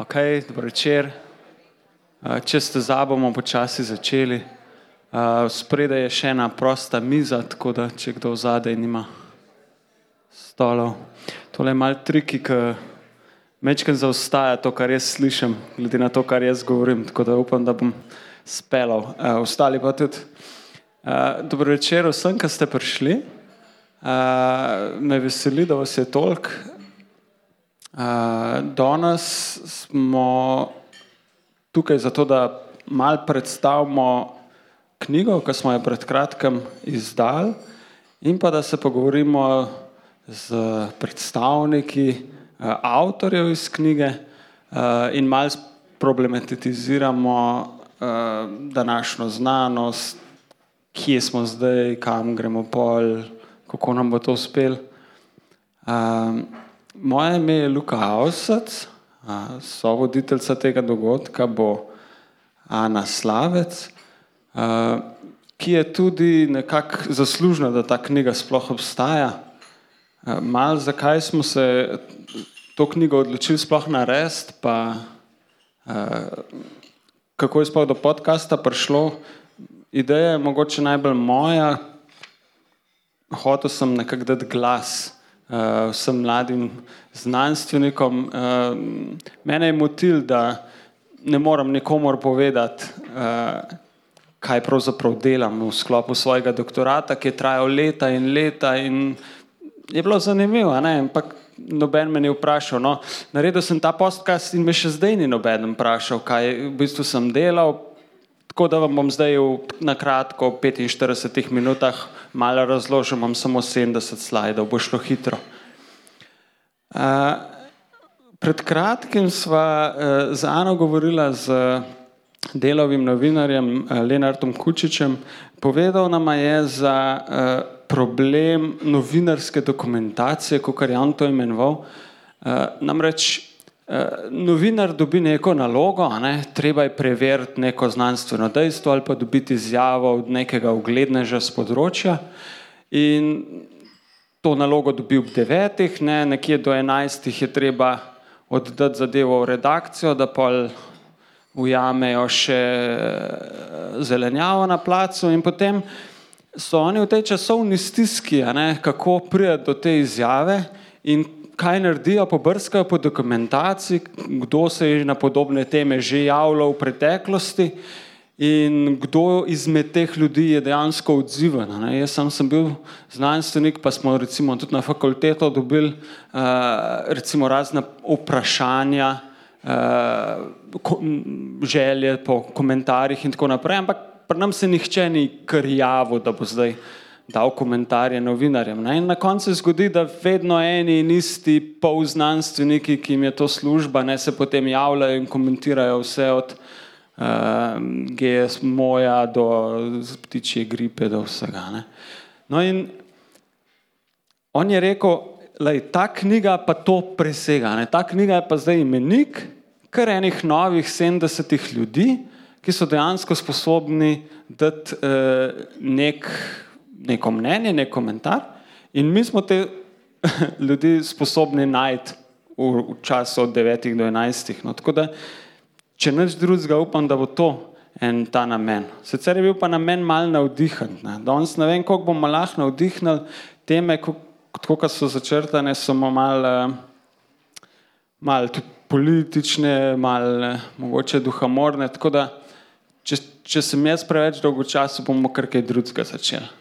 Ok, dobro večer. Če ste za, bomo počasi začeli. Spredaj je še ena prosta miza, tako da če kdo zadaj nima stolov. Tole je mal triki, ki mečkam zaostaja to, kar jaz slišim, glede na to, kar jaz govorim, tako da upam, da bom spelal. Ostali pa tudi. Dobro večer vsem, ki ste prišli. Me veseli, da vas je toliko. Danes smo tukaj zato, da malo predstavimo knjigo, ki smo jo pred kratkim izdali, in pa da se pogovorimo z predstavniki avtorjev iz knjige in malo problematiziramo današnjo znanost, kje smo zdaj, kam gremo pol, kako nam bo to uspelo. Moje ime je Luka Avsac, sovoditeljica tega dogodka bo Ana Slavec, ki je tudi nekako zaslužna, da ta knjiga sploh obstaja. Malo zakaj smo se to knjigo odločili sploh narediti, pa kako je sploh do podcasta prišlo. Ideja je mogoče najbolj moja. Hotel sem nekako dati glas vsem mladim znanstvenikom. Mene je motilo, da ne morem nikomor povedati, kaj pravzaprav delam v sklopu svojega doktorata, ki je trajal leta in leta in je bilo zanimivo, ampak noben me ni vprašal. No, naredil sem ta podcast in me še zdaj ni noben vprašal, kaj v bistvu sem delal. Tako da vam bom zdaj v, na kratko, v 45 minutah, malo razložil, imam samo 70 slajdov, bo šlo hitro. Uh, pred kratkim sva uh, z Ano govorila z delovim novinarjem uh, Lenartom Kučičem. Povedal nam je za uh, problem novinarske dokumentacije, kot je on to imenoval. Uh, namreč novinar dobi neko nalogo, ne? treba je preveriti neko znanstveno dejstvo ali pa dobiti izjavo od nekega ugledneža z področja. In to nalogo dobi ob devetih, ne? nekje do enajstih je treba oddati zadevo v redakcijo, da pa ujamejo še zelenjavo na placu in potem so oni v tej časovni stiski, kako priti do te izjave in kaj naredijo, pobrskajo po dokumentaciji, kdo se je na podobne teme že javljal v preteklosti in kdo izmed teh ljudi je dejansko odziven. Ne? Jaz sam sem bil znanstvenik, pa smo recimo tudi na fakulteto dobili uh, recimo razne vprašanja, uh, želje po komentarjih in tako naprej, ampak pri nam se nihče ni kar javil, da bo zdaj dal komentarje novinarjem. Ne? In na koncu se zgodi, da vedno eni in isti polznanstveniki, ki jim je to služba, ne se potem javljajo in komentirajo vse od uh, GSM-ja do ptičje gripe, do vsega. Ne? No in on je rekel, da ta knjiga pa to presega. Ne? Ta knjiga je pa zdaj imenik kar enih novih 70 ljudi, ki so dejansko sposobni dati uh, nek neko mnenje, nek komentar, in mi smo te ljudi sposobni najti v, v času od 9 do 11. No, tako da, če nič drugega, upam, da bo to en ta namen. Sicer je bil pa namen mal navdihen. Ne. Danes ne vem, koliko bomo lahko navdihnili teme, tako kot so začrtane, so mal, mal politične, mal mogoče duhamorne. Tako da, če, če sem jaz preveč dolgo časa, bomo kar kaj drugega začeli.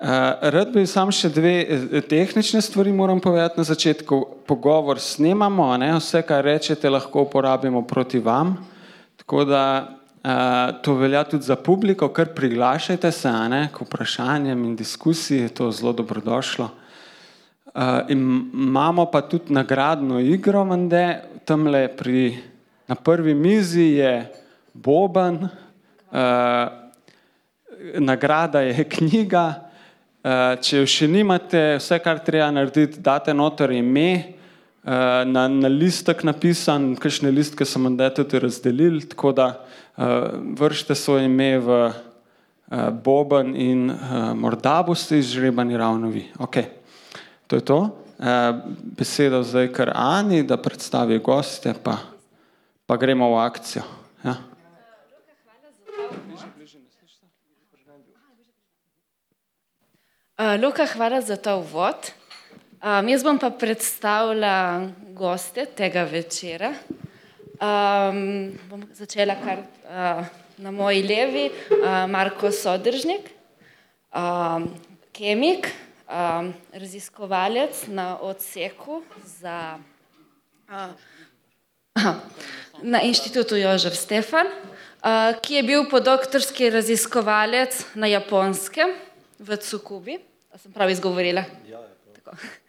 Uh, rad bi sam še dve eh, tehnične stvari moram povedati na začetku. Pogovor snemamo, ne? vse, kar rečete, lahko uporabimo proti vam. Tako da uh, to velja tudi za publiko, kar priglašajte se ne? k vprašanjem in diskusiji, je to zelo dobrodošlo. Uh, imamo pa tudi nagradno igro, mende, tamle pri, na prvi mizi je Boban, uh, nagrada je knjiga. Eh, če jo še nimate, vse, kar treba narediti, date noter ime, eh, na, na listek napisan, kakšne listke so vam tudi razdelili, tako da eh, vršite svoje ime v Boban in morda boste izžrebani ravno vi. Okay. To je to. besedo zdaj kar Ani, da predstavi goste, pa, pa gremo v akcijo. Ja. Luka, hvala za ta uvod. Um, jaz bom pa predstavila goste tega večera. Um, bom začela kar uh, na moji levi, uh, Marko Sodržnik, um, kemik, um, raziskovalec na odseku za, uh, na inštitutu Jožef Stefan, uh, ki je bil podoktorski raziskovalec na japonskem v Cukubi. Sem prav izgovorila? Ja, je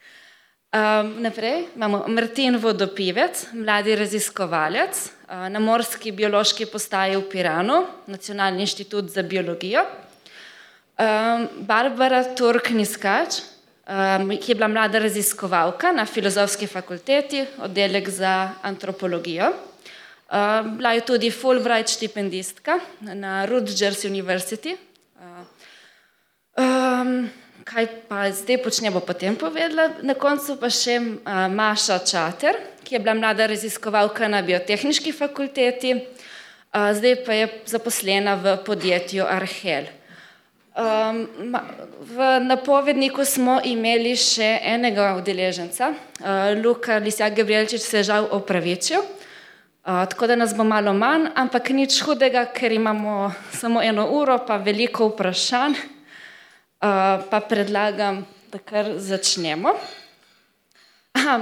Um, naprej imamo Martin Vodopivec, mladi raziskovalec uh, na Morski biološki postaji v Piranu, Nacionalni inštitut za biologijo. Um, Barbara Turk-Niskač, um, ki je bila mlada raziskovalka na Filozofski fakulteti, oddelek za antropologijo. Um, bila je tudi Fulbright štipendistka na Rutgers University. Uh, um, kaj pa zdaj počne, bo potem povedala. Na koncu pa še uh, Maša Čater, ki je bila mlada raziskovalka na biotehnički fakulteti, uh, zdaj pa je zaposlena v podjetju Arhel. Um, v napovedniku smo imeli še enega udeleženca, uh, Luka Lisjak Gabrielčič se je žal opravičil, uh, tako da nas bo malo manj, ampak nič hudega, ker imamo samo eno uro, pa veliko vprašanj pa predlagam, da kar začnemo.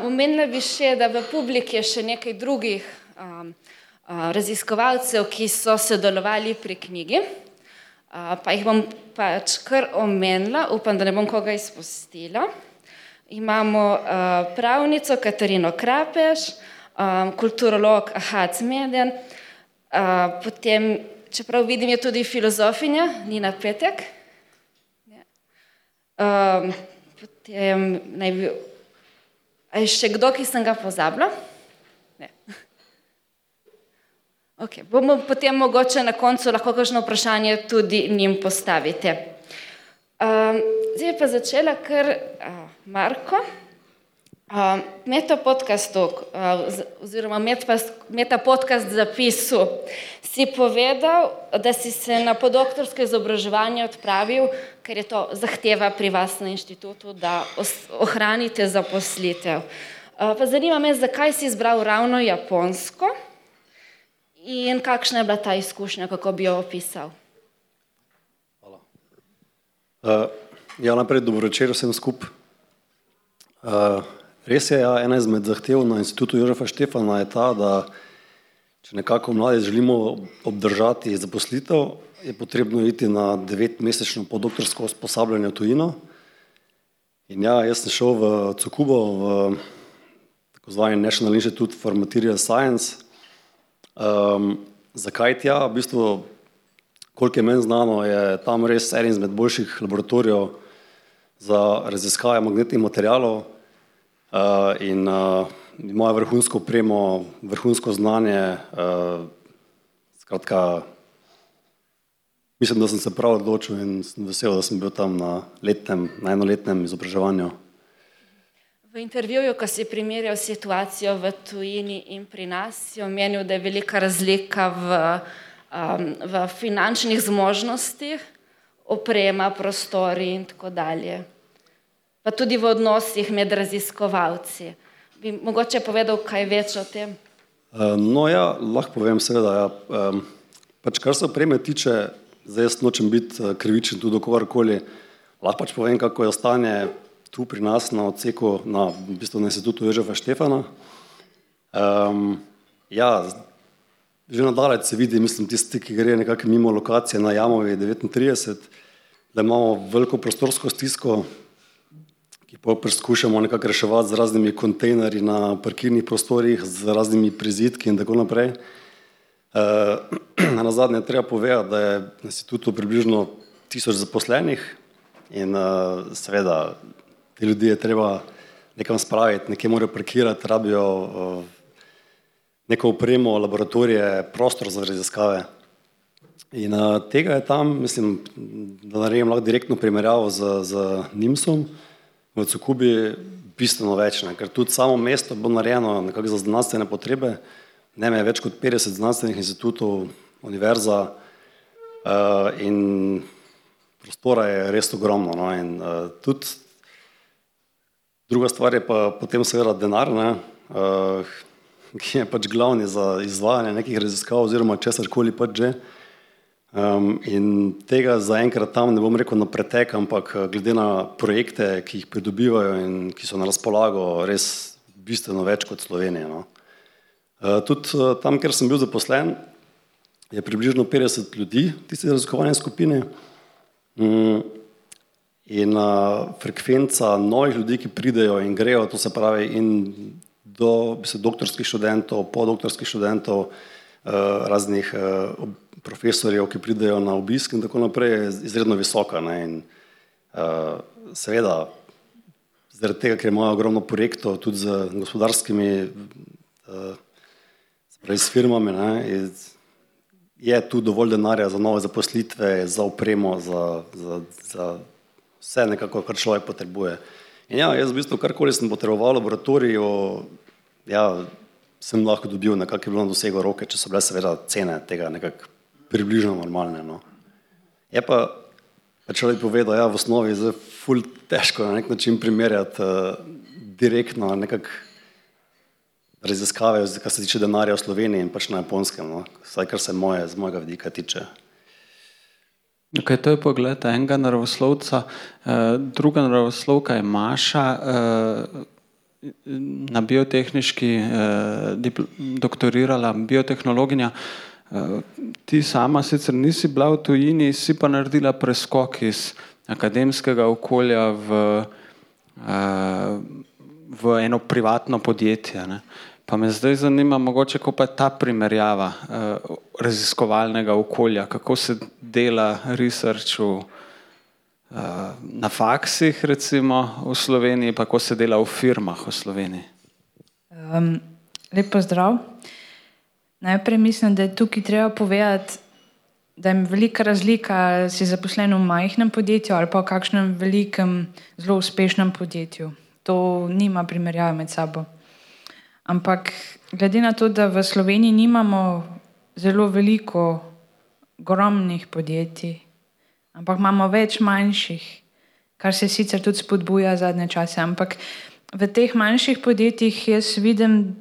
Omenila bi še, da v publiki je še nekaj drugih um, uh, raziskovalcev, ki so sodelovali pri knjigi. Uh, pa jih bom pač kar omenila, upam, da ne bom koga izpustila. Imamo uh, pravnico Katarino Krapeš, um, kulturolog Ahad Zmeden, uh, potem, čeprav vidim, je tudi filozofinja Nina Petek. Um, potem naj bi. Je še kdo, ki sem ga pozabila? Ne. Okay. Bomo potem mogoče na koncu lahko kakšno vprašanje tudi njim postavite. Um, zdaj pa začela kar uh, Marko. Uh, meta podcast, uh, oziroma meta podcast zapisu, si povedal, da si se na podoktorsko izobraževanje odpravil, ker je to zahteva pri vas na inštitutu, da ohranite zaposlitev. Uh, pa zanima me, zakaj si izbral ravno japonsko in kakšna je bila ta izkušnja, kako bi jo opisal. Hvala. Uh, ja, najprej dobro večer vsem skupaj. Uh, Res je, ja, ena izmed zahtev na institutu Jožefa Štefana je ta, da če nekako mladi želimo obdržati zaposlitev, je potrebno iti na devetmesečno podoktorsko usposabljanje v tujino. In ja, jaz sem šel v Cukubo, v tako zvani National Institute for Material Science. Um, zakaj tja? V bistvu, koliko je meni znano, je tam res en izmed boljših laboratorijev za raziskave magnetnih materijalov, uh, in uh, imajo vrhunsko opremo, vrhunsko znanje. Uh, skratka, mislim, da sem se prav odločil in sem vesel, da sem bil tam na, letnem, na enoletnem izobraževanju. V intervjuju, ko si primerjal situacijo v tujini in pri nas, si omenil, da je velika razlika v, um, v finančnih zmožnostih, oprema, prostori in tako dalje pa tudi v odnosih med raziskovalci. Bi mogoče povedal kaj več o tem? Uh, no, ja, lahko povem, seveda. Ja. Pač kar se opreme tiče, zdaj jaz nočem biti uh, krivičen tudi do kogarkoli. Lahko pač povem, kako je stanje tu pri nas na odseku, na, v bistvu na institutu Jožefa Štefana. Um, ja, že nadalje se vidi, mislim, tisti, ki gre nekako mimo lokacije na Jamovi 39, da imamo veliko prostorsko stisko, ki pa poskušamo nekako reševati z raznimi kontejnerji na parkirnih prostorih, z raznimi prizidki in tako naprej. Na zadnje treba povedati, da je na institutu približno tisoč zaposlenih in seveda te ljudi je treba nekam spraviti, nekje morajo parkirati, rabijo neko upremo, laboratorije, prostor za raziskave. In tega je tam, mislim, da naredim lahko direktno primerjavo z, z NIMSom, v Cukubi bistveno več, ne? ker tudi samo mesto bo narejeno nekako za znanstvene potrebe, ne me več kot 50 znanstvenih institutov, univerza uh, in prostora je res ogromno. No? In, uh, tudi druga stvar je pa potem seveda denar, ne? Uh, ki je pač glavni za izvajanje nekih raziskav oziroma česar koli pač že. Um, in tega zaenkrat tam ne bom rekel na pretek, ampak glede na projekte, ki jih pridobivajo in ki so na razpolago, res bistveno več kot Slovenija. No. Uh, tudi uh, tam, kjer sem bil zaposlen, je približno 50 ljudi, tiste raziskovalne skupine. Um, in uh, frekvenca novih ljudi, ki pridejo in grejo, to se pravi, in do se, doktorskih študentov, podoktorskih študentov, uh, raznih uh, profesorjev, ki pridejo na obisk in tako naprej, je izredno visoka. In, uh, seveda, zaradi tega, ker imajo ogromno projektov tudi z gospodarskimi uh, spravi, s firmami, ne, je tu dovolj denarja za nove zaposlitve, za upremo, za, za, za vse, nekako, kar človek potrebuje. In ja, jaz v bistvu karkoli sem potreboval v laboratoriju, ja, sem lahko dobil nekako, je bilo na dosego roke, če so bile seveda cene tega nekako približno normalne. No. Je pa, pa človek povedal, ja, v osnovi je ful težko na nek način primerjati uh, direktno nekak raziskave, kar se tiče denarja v Sloveniji in pač na japonskem, no. vsaj kar se moje, z mojega vidika tiče. Okay, to je pogled enega naravoslovca, uh, druga naravoslovka je Maša. Uh, Na biotehnički eh, doktorirala, biotehnologinja. Eh, ti sama sicer nisi bila v tujini, si pa naredila preskok iz akademskega okolja v, eh, v eno privatno podjetje. Ne. Pa me zdaj zanima, mogoče kako pa je ta primerjava eh, raziskovalnega okolja, kako se dela research v na faksih, recimo v Sloveniji, pa kako se dela v firmah v Sloveniji? Um, lepo zdrav. Najprej mislim, da je tukaj treba povedati, da je velika razlika, ali si zaposlen v majhnem podjetju ali pa v kakšnem velikem, zelo uspešnem podjetju. To nima primerjave med sabo. Ampak glede na to, da v Sloveniji nimamo zelo veliko ogromnih podjetij, ampak imamo več manjših, kar se sicer tudi spodbuja zadnje čase. Ampak v teh manjših podjetjih jaz vidim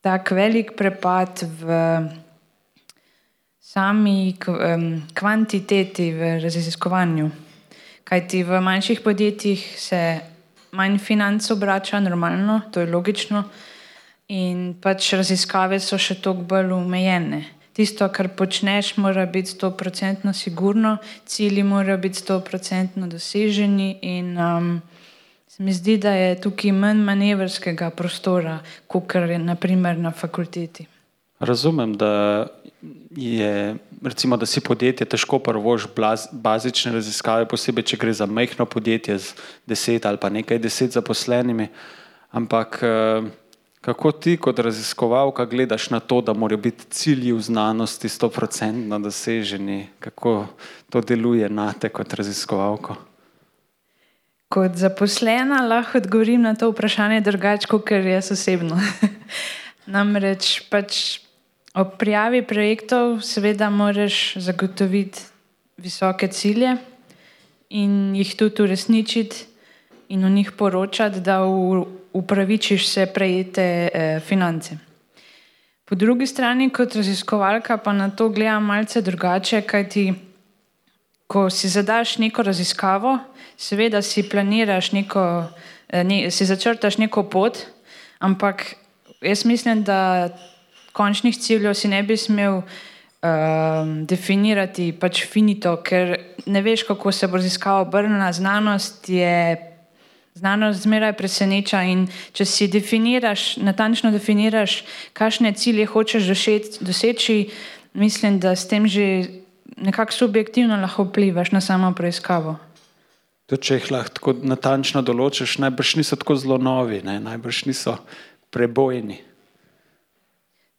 tak velik prepad v sami kvantiteti v raziskovanju. Kajti v manjših podjetjih se manj financ obrača, normalno, to je logično, in pač raziskave so še toliko bolj omejene tisto, kar počneš, mora biti sto procentno sigurno, cilji morajo biti sto procentno doseženi. In um, se mi zdi, da je tukaj manj manevrskega prostora, kot je naprimer na fakulteti. Razumem, da je. Recimo, da si podjetje težko prvož bazične raziskave, posebej, če gre za majhno podjetje z deset ali pa nekaj deset zaposlenimi. Ampak uh, Kako ti, kot raziskovalka, gledaš na to, da morajo biti cilji v znanosti 100% doseženi? Kako to deluje na te, kot raziskovalko? Kot zaposlena lahko odgovorim na to vprašanje drugače, kot jaz osebno. Namreč pač ob prijavi projektov, seveda, moraš zagotoviti visoke cilje in jih tudi uresničiti in o njih poročati, da v upravičiš vse prejete eh, finance. Po drugi strani, kot raziskovalka, pa na to gledam malce drugače, kajti ko si zadaš neko raziskavo, seveda si planiraš neko, eh, ne, si začrtaš neko pot, ampak jaz mislim, da končnih ciljev si ne bi smel. Um, definirati pač finito, ker ne veš, kako se bo raziskava obrnila. Znanost je Znanost zmeraj preseneča in če si definiraš, natančno definiraš, kakšne cilje hočeš doseči, mislim, da s tem že nekako subjektivno lahko vplivaš na samo preiskavo. To, če jih lahko tako natančno določiš, najbrž niso tako zelo novi, ne? najbrž niso prebojni.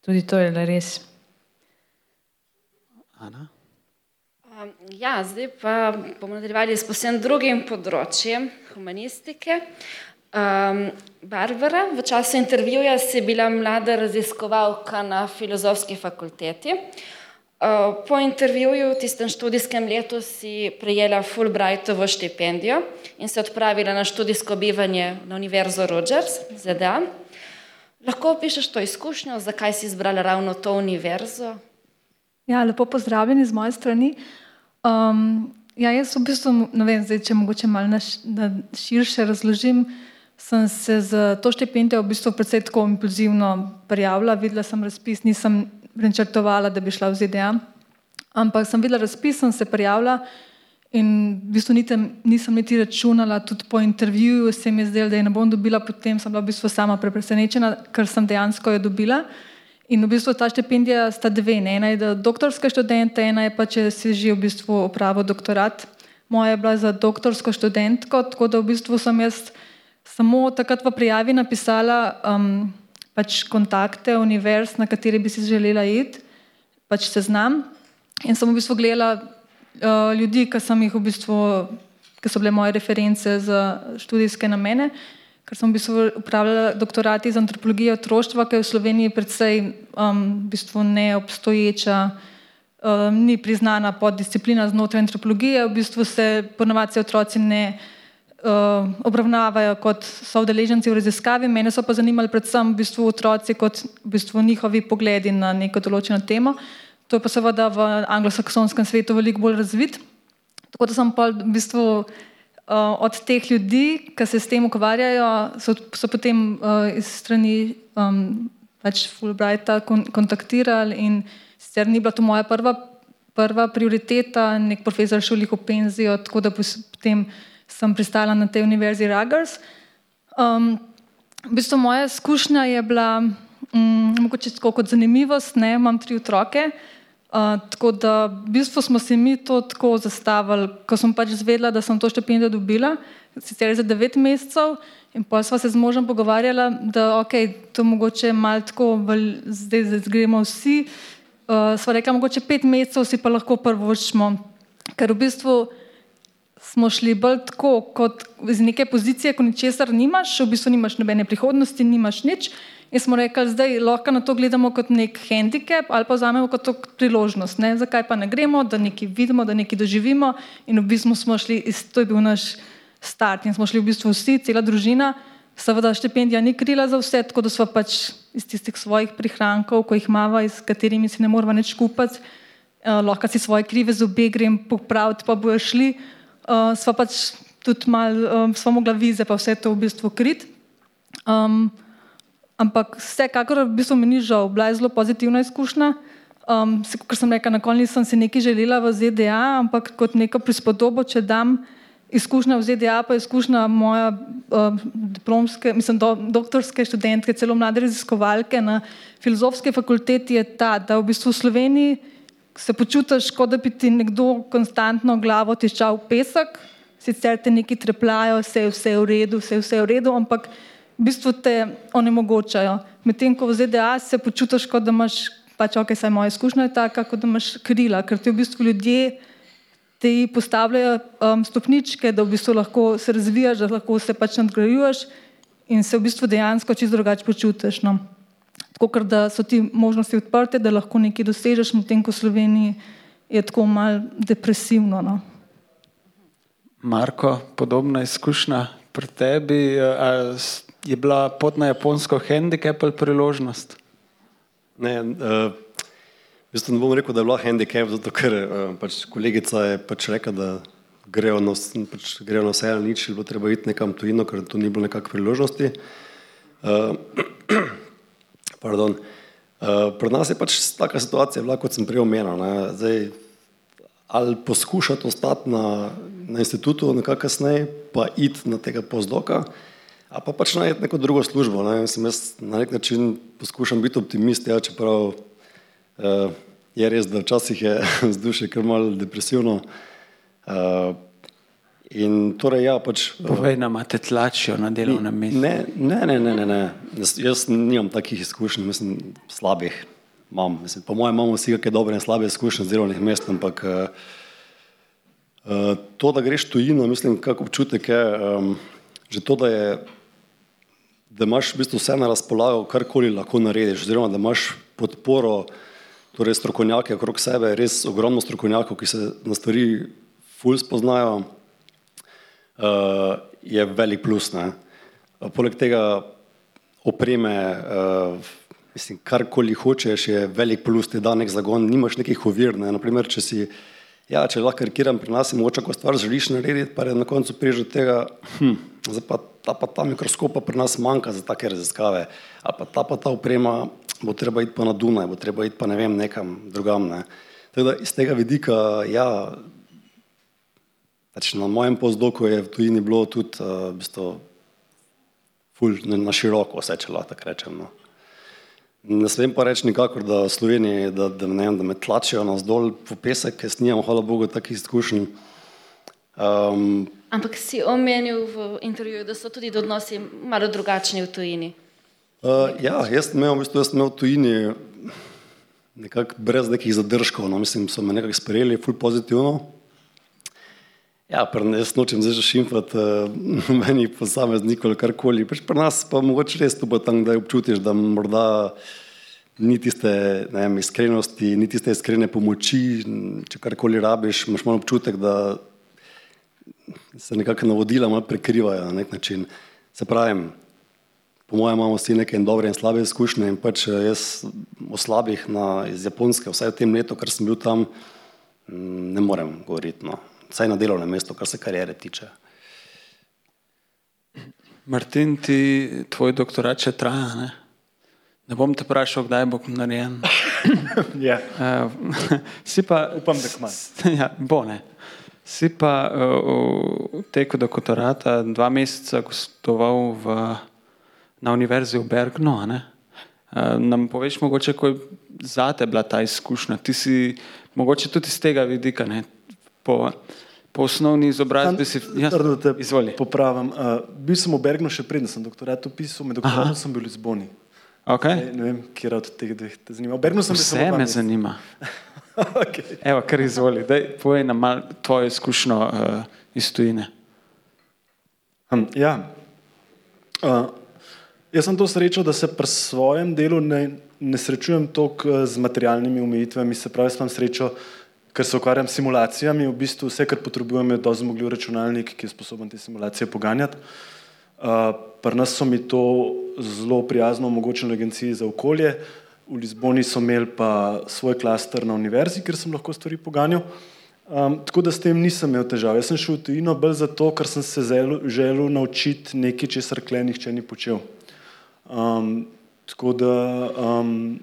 Tudi to je res. Ana? Ja, zdaj pa bomo nadaljevali s posebnim drugim področjem humanistike. Um, Barbara, v času intervjuja si bila mlada raziskovalka na filozofski fakulteti. Uh, po intervjuju v tistem študijskem letu si prejela Fulbrightovo štipendijo in se odpravila na študijsko bivanje na Univerzo Rogers, ZDA. Lahko opišeš to izkušnjo, zakaj si izbrala ravno to univerzo? Ja, lepo pozdravljeni z moje strani. Um, ja, jaz v bistvu, ne vem, zdaj, če mogoče malo na, na širše razložim, sem se za to štipendijo v bistvu predvsej tako impulzivno prijavila. Videla sem razpis, nisem načrtovala, da bi šla v ZDA, ampak sem videla razpis, sem se prijavila in v bistvu niti, nisem niti računala, tudi po intervjuju se mi je zdelo, da je ne bom dobila, potem sem bila v bistvu sama presenečena, ker sem dejansko jo dobila. In v bistvu ta štipendija sta dve. Ne? Ena je za doktorske študente, ena je pa, če si že v bistvu opravil doktorat. Moja je bila za doktorsko študentko, tako da v bistvu sem jaz samo takrat v prijavi napisala um, pač kontakte univerz, na kateri bi si želela iti, pač seznam. In sem v bistvu gledala uh, ljudi, ki sem jih v bistvu, ki so bile moje reference za študijske namene, ker sem v bistvu upravljala doktorat iz antropologije otroštva, ki je v Sloveniji predvsej um, v bistvu neobstoječa. Um, ni priznana poddisciplina znotraj antropologije, v bistvu se ponovadi otroci ne uh, uh, obravnavajo kot soodeleženci v raziskavi. Mene so pa zanimali predvsem v bistvu otroci kot v bistvu njihovi pogledi na neko določeno temo. To je pa seveda v anglosaksonskem svetu veliko bolj razvit. Tako da sem pa v bistvu uh, od teh ljudi, ki se s tem ukvarjajo, so, so potem uh, iz strani um, pač Fulbrighta kon kontaktirali in sicer ni bila to moja prva, prva prioriteta, nek profesor šolih v penzijo, tako da potem sem pristala na tej univerzi Ragers. Um, v bistvu moja izkušnja je bila um, mogoče kot zanimivost, ne, imam tri otroke. Uh, tako da v bistvu smo se mi to tako zastavili, ko sem pač zvedela, da sem to štipendijo dobila, sicer za devet mesecev, in pa sva se z možem pogovarjala, da ok, to mogoče malo tako, zdaj, zdaj gremo vsi. Uh, sva rekla, mogoče pet mesecev si pa lahko prvo učimo, ker v bistvu smo šli bolj tako, kot iz neke pozicije, ko ničesar nimaš, v bistvu nimaš nobene prihodnosti, nimaš nič. In smo rekli, zdaj lahko na to gledamo kot nek handicap ali pa vzamemo kot priložnost. Ne? Zakaj pa ne gremo, da nekaj vidimo, da nekaj doživimo. In v bistvu smo šli, to je bil naš start in smo šli v bistvu vsi, cela družina. Seveda štipendija ni krila za vse, tako da smo pač iz tistih svojih prihrankov, ko jih imamo, s katerimi si ne moramo več kupiti, eh, lahko si svoje krive zobe grem popraviti, pa bojo šli uh, sva pač tudi malo, um, sva mogla vize, pa vse to v bistvu krit. Um, ampak vsekakor v bistvu mi ni žal, bila je zelo pozitivna izkušnja. Um, Ker sem rekla, na koncu nisem si nekaj želela v ZDA, ampak kot neko prispodobo, če dam izkušnja v ZDA, pa izkušnja moja uh, diplomske, mislim, do, doktorske študentke, celo mlade raziskovalke na filozofski fakulteti je ta, da v bistvu v Sloveniji se počutiš, kot da bi ti nekdo konstantno glavo tiščal v pesek, sicer te neki trepljajo, vse je vse v redu, vse je vse v redu, ampak v bistvu te onemogočajo. Medtem ko v ZDA se počutiš, kot da imaš, pač ok, saj moja izkušnja je taka, kot da imaš krila, ker ti v bistvu ljudje ti postavljajo um, stopničke, da v bistvu lahko se razvijaš, da lahko se pač nadgrajuješ in se v bistvu dejansko čisto drugače počutiš. No tako da so ti možnosti odprte, da lahko nekaj dosežeš, medtem ko v Sloveniji je tako malo depresivno. No. Marko, podobna izkušnja pri tebi. Je bila pot na japonsko handicap ali priložnost? Ne, uh, v bistvu ne bom rekel, da je bila handicap, zato ker uh, pač kolegica je pač rekla, da grejo na, pač grejo na vse ali nič, ali bo treba iti nekam tujino, ker tu ni bilo nekakve priložnosti. Uh, Pardon. Uh, pri nas je pač taka situacija, bila, kot sem prej omenil. Zdaj, ali poskušati ostati na, na institutu, nekako kasneje, pa iti na tega pozdoka, ali pa pač najti neko drugo službo. Ne? Sem jaz na nek način poskušam biti optimist, ja, čeprav uh, je res, da včasih je vzdušje kar malo depresivno. Uh, In torej, ja, pač, Povej nam, imate tlačijo na delovnem mestu? Ne, ne, ne, ne, ne, ne. Jaz, jaz nimam takih izkušenj, mislim, slabih. Mam. Mislim, po mojem imamo vsi kakšne dobre in slabe izkušnje z delovnih mest, ampak uh, uh, to, da greš tujino, mislim, kak občutek je, um, že to, da je da imaš v bistvu vse na razpolago, karkoli lahko narediš, oziroma da imaš podporo, torej strokovnjake okrog sebe, res ogromno strokovnjakov, ki se na stvari ful spoznajo, je velik plus. Ne? Poleg tega opreme, uh, mislim, karkoli hočeš, je velik plus, ti da nek zagon, nimaš nekih ovir. Ne? Naprimer, če si, ja, če lahko karikiram pri nas in mogoče ko stvar želiš narediti, pa je na koncu priže od tega, hm, pa ta, pa ta mikroskop pa pri nas manjka za take raziskave, a pa ta pa ta oprema, bo treba iti pa na Dunaj, bo treba iti pa ne vem nekam drugam. Ne? Tako da iz tega vidika, ja, pač na mojem pozdoku je v tujini bilo tudi uh, v bistvu ful na, na široko vse, če lahko tako rečem. No. Ne smem pa reči nikakor, da v Sloveniji, da, da, ne vem, da me tlačijo nas dol po pesek, ker snimam, hvala Bogu, takih izkušenj. Um, Ampak si omenil v intervjuju, da so tudi odnosi malo drugačni v tujini. Uh, ja, jaz sem imel, v bistvu, jaz sem imel v tujini nekako brez nekih zadržkov, no, mislim, so me nekako sprejeli, ful pozitivno. Ja, nas nočem zdaj že šimfati uh, meni posameznikov ali karkoli. Pač pri nas pa mogoče res tu bo tam, da občutiš, da morda ni tiste vem, iskrenosti, ni tiste iskrene pomoči, če karkoli rabiš, imaš malo občutek, da se nekako navodila malo prekrivajo na nek način. Se pravim, po mojem imamo vsi neke dobre in slabe izkušnje in pač jaz o slabih na, iz Japonske, vsaj v tem letu, kar sem bil tam, ne morem govoriti. No vsaj na delovnem mestu, kar se karijere tiče. Martin, ti tvoj doktorat še traja. Ne, ne bom te vprašal, kdaj bo narejen. ja. uh, si pa, Upam, da kmalo. Ja, bo ne. Si pa uh, v teku doktorata dva meseca gostoval v, na univerzi v Bergnu. Uh, nam poveš, mogoče, kako je za te bila ta izkušnja? Ti si mogoče tudi iz tega vidika. Ne? Po, po osnovni izobrazbi si ja, te izvoli. Popravim. Uh, bil sem v Bergnu še predtem, sem doktorat upisal, med doktoratom sem bil v Lizboni. Okay. Ne, ne vem, kje od teh dveh te zanima. V Bergnu sem bil Vse me zanima. okay. Evo, kar izvoli. Daj, povej nam mal tvojo izkušnjo uh, iz tujine. Um, ja. Uh, jaz sem to srečo, da se pri svojem delu ne, ne srečujem toliko z materialnimi omejitvami, se pravi, sem srečo, ker se ukvarjam s simulacijami, v bistvu vse, kar potrebujem, je dovolj zmogljiv računalnik, ki je sposoben te simulacije poganjati. Uh, Pri nas so mi to zelo prijazno omogočili agenciji za okolje, v Lizboni so imeli pa svoj klaster na univerzi, kjer sem lahko stvari poganjal. Um, tako da s tem nisem imel težav. Jaz sem šel v tujino bolj zato, ker sem se zelo, želel naučiti nekaj, česar kle nihče ni počel. Um, tako da um,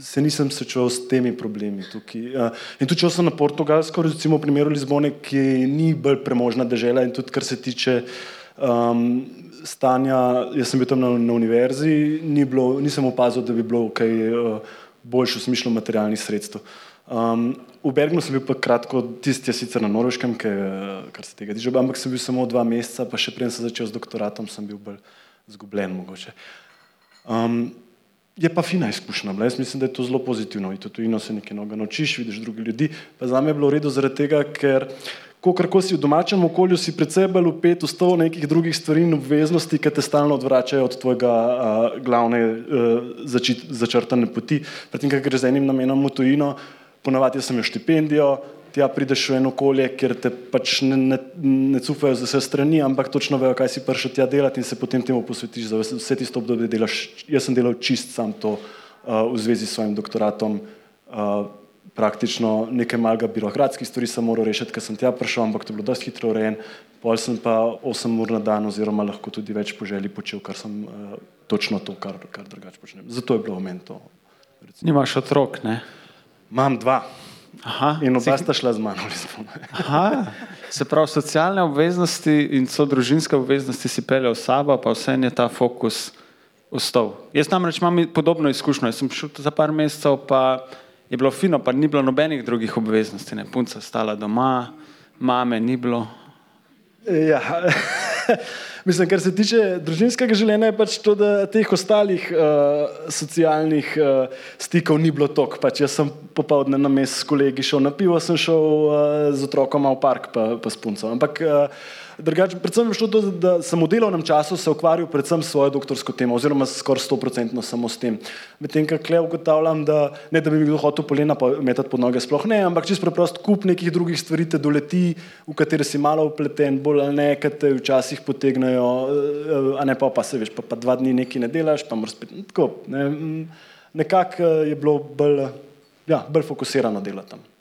se nisem srečal s temi problemi tukaj. In tudi, če sem na Portugalsko, recimo v primeru Lizbone, ki ni bolj premožna država in tudi, kar se tiče um, stanja, jaz sem bil tam na, na univerzi, ni bilo, nisem opazil, da bi bilo kaj uh, boljše v smislu materialnih sredstev. Um, v Bergnu sem bil pa kratko, tisti je sicer na Norveškem, kar se tega tiče, ampak sem bil samo dva meseca, pa še preden sem začel z doktoratom, sem bil bolj zgubljen mogoče. Um, Je pa fina izkušnja. Jaz mislim, da je to zelo pozitivno. In tudi ino se nekaj novega naučiš, vidiš druge ljudi. Pa za me je bilo v redu zaradi tega, ker ko si v domačem okolju, si predvsej bolj upet v sto nekih drugih stvari in obveznosti, ki te stalno odvračajo od tvojega uh, glavne uh, začrtane poti. Predtem, ker greš z enim namenom v tujino, ponavadi sem imel štipendijo, tja prideš v eno okolje, kjer te pač ne, ne, ne cufajo z vse strani, ampak točno vejo, kaj si prišel tja delati in se potem temu posvetiš za vse tisto obdobje delaš. Jaz sem delal čist sam to uh, v zvezi s svojim doktoratom. Uh, praktično nekaj malega birokratskih stvari sem moral rešiti, ker sem tja prišel, ampak to je bilo dosti hitro urejen. Pol sem pa 8 ur na dan oziroma lahko tudi več po želji počel, kar sem uh, točno to, kar, kar drugače počnem. Zato je bilo v meni to. Nimaš otrok, ne? Imam dva. Aha, in oba sta šla z mano. Aha, se pravi, socialne obveznosti in so družinske obveznosti si peljal sabo, pa vse je ta fokus ostal. Jaz namreč imam podobno izkušnjo. Jaz sem šel za par mesecev, pa je bilo fino, pa ni bilo nobenih drugih obveznosti. Ne. Punca stala doma, mame ni bilo. Ja. Mislim, kar se tiče družinskega življenja, je pač to, da teh ostalih uh, socialnih uh, stikov ni bilo toliko. Pač jaz sem popoldne na mestu s kolegi šel na pivo, sem šel uh, z otrokom v park, pa, pa s punco. Ampak uh, drugače, predvsem je šlo to, da sem v delovnem času se ukvarjal predvsem s svojo doktorsko temo, oziroma skoraj stoprocentno samo s tem. Medtem, kar kle ugotavljam, da ne da bi kdo hotel polena metati pod noge, sploh ne, ampak čisto preprost kup nekih drugih stvari te doleti, v katere si malo upleten, bolj ali ne, kaj te včasih potegnejo, eh, a ne pa pa se veš, pa, pa dva dni nekaj ne delaš, pa moraš spet. Tako, ne, nekako eh, je bilo bolj, ja, bolj fokusirano delo tam.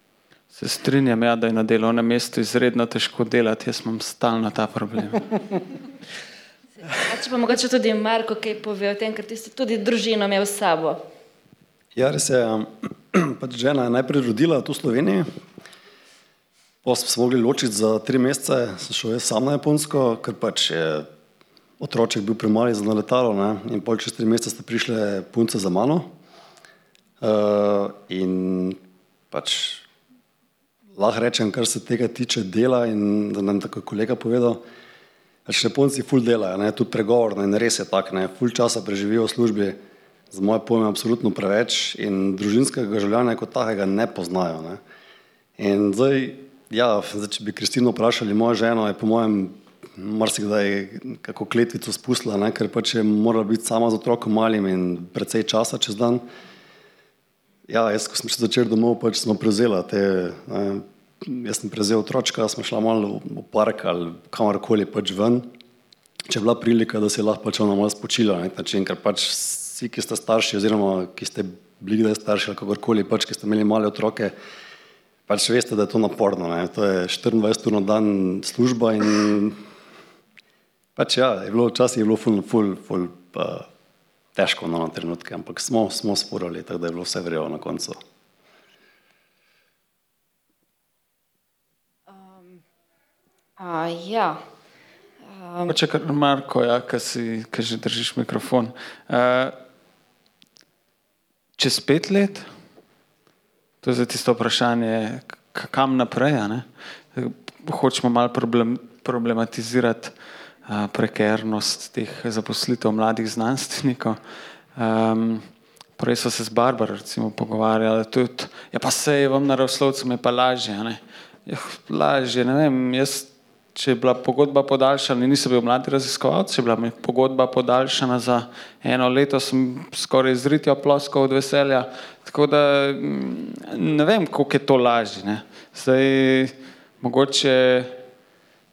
Se strinjam, ja, da je na delovnem mestu izredno težko delati, jaz imam stalno ta problem. Če pa mogoče tudi Marko kaj pove o tem, ker ti si tudi družino imel s sabo. Ja, res je. um, Pač žena je najprej rodila tu v Sloveniji, pa smo se mogli ločiti za tri mesece, sem šel jaz sam na Japonsko, ker pač je otroček bil premali za na letalo ne? in pol čez tri mesece sta prišle punce za mano. Uh, in pač lahko rečem, kar se tega tiče dela in da nam tako je kolega povedal, pač Japonci ful delajo, ne? tudi pregovorno in res je tako, ne, ful časa preživijo v službi, za moje pojme absolutno preveč in družinskega življenja kot takega ne poznajo. Ne? In zdaj, ja, zdaj, če bi Kristino vprašali, moja žena je po mojem marsikdaj kako kletvico spustila, ne? ker pač je morala biti sama z otrokom malim in precej časa čez dan. Ja, jaz, ko sem še začel domov, pač smo prevzeli te. Ne, jaz sem prevzel otročka, smo šla malo v park ali kamorkoli pač ven. Če je bila prilika, da se je lahko pač ona malo spočila na nek način, ker pač vsi, ki ste starši, oziroma ki ste bili kdaj starši ali kakorkoli, pač ki ste imeli male otroke, pač veste, da je to naporno. Ne. To je 24 ur na dan služba in pač ja, je bilo včasih je bilo ful, ful, ful, uh, težko na trenutke, ampak smo, smo sporali, tako da je bilo vse vrelo na koncu. A, ja. Pa če kar Marko, ja, ki si, ki že držiš mikrofon. Uh, čez pet let, to je zdaj tisto vprašanje, kam naprej, a ne? hočemo malo problem, problematizirati prekernost teh zaposlitev mladih znanstvenikov. Um, prej so se z Barbaro recimo pogovarjali, tudi, ja pa se je vam naravoslovcem je pa lažje, ne? Ja, lažje, ne vem, jaz če je bila pogodba podaljšana, nisem bil mladi raziskovalec, če je bila mi pogodba podaljšana za eno leto, sem skoraj izritja ploskal od veselja. Tako da mm, ne vem, koliko je to lažje. Ne. Zdaj, mogoče,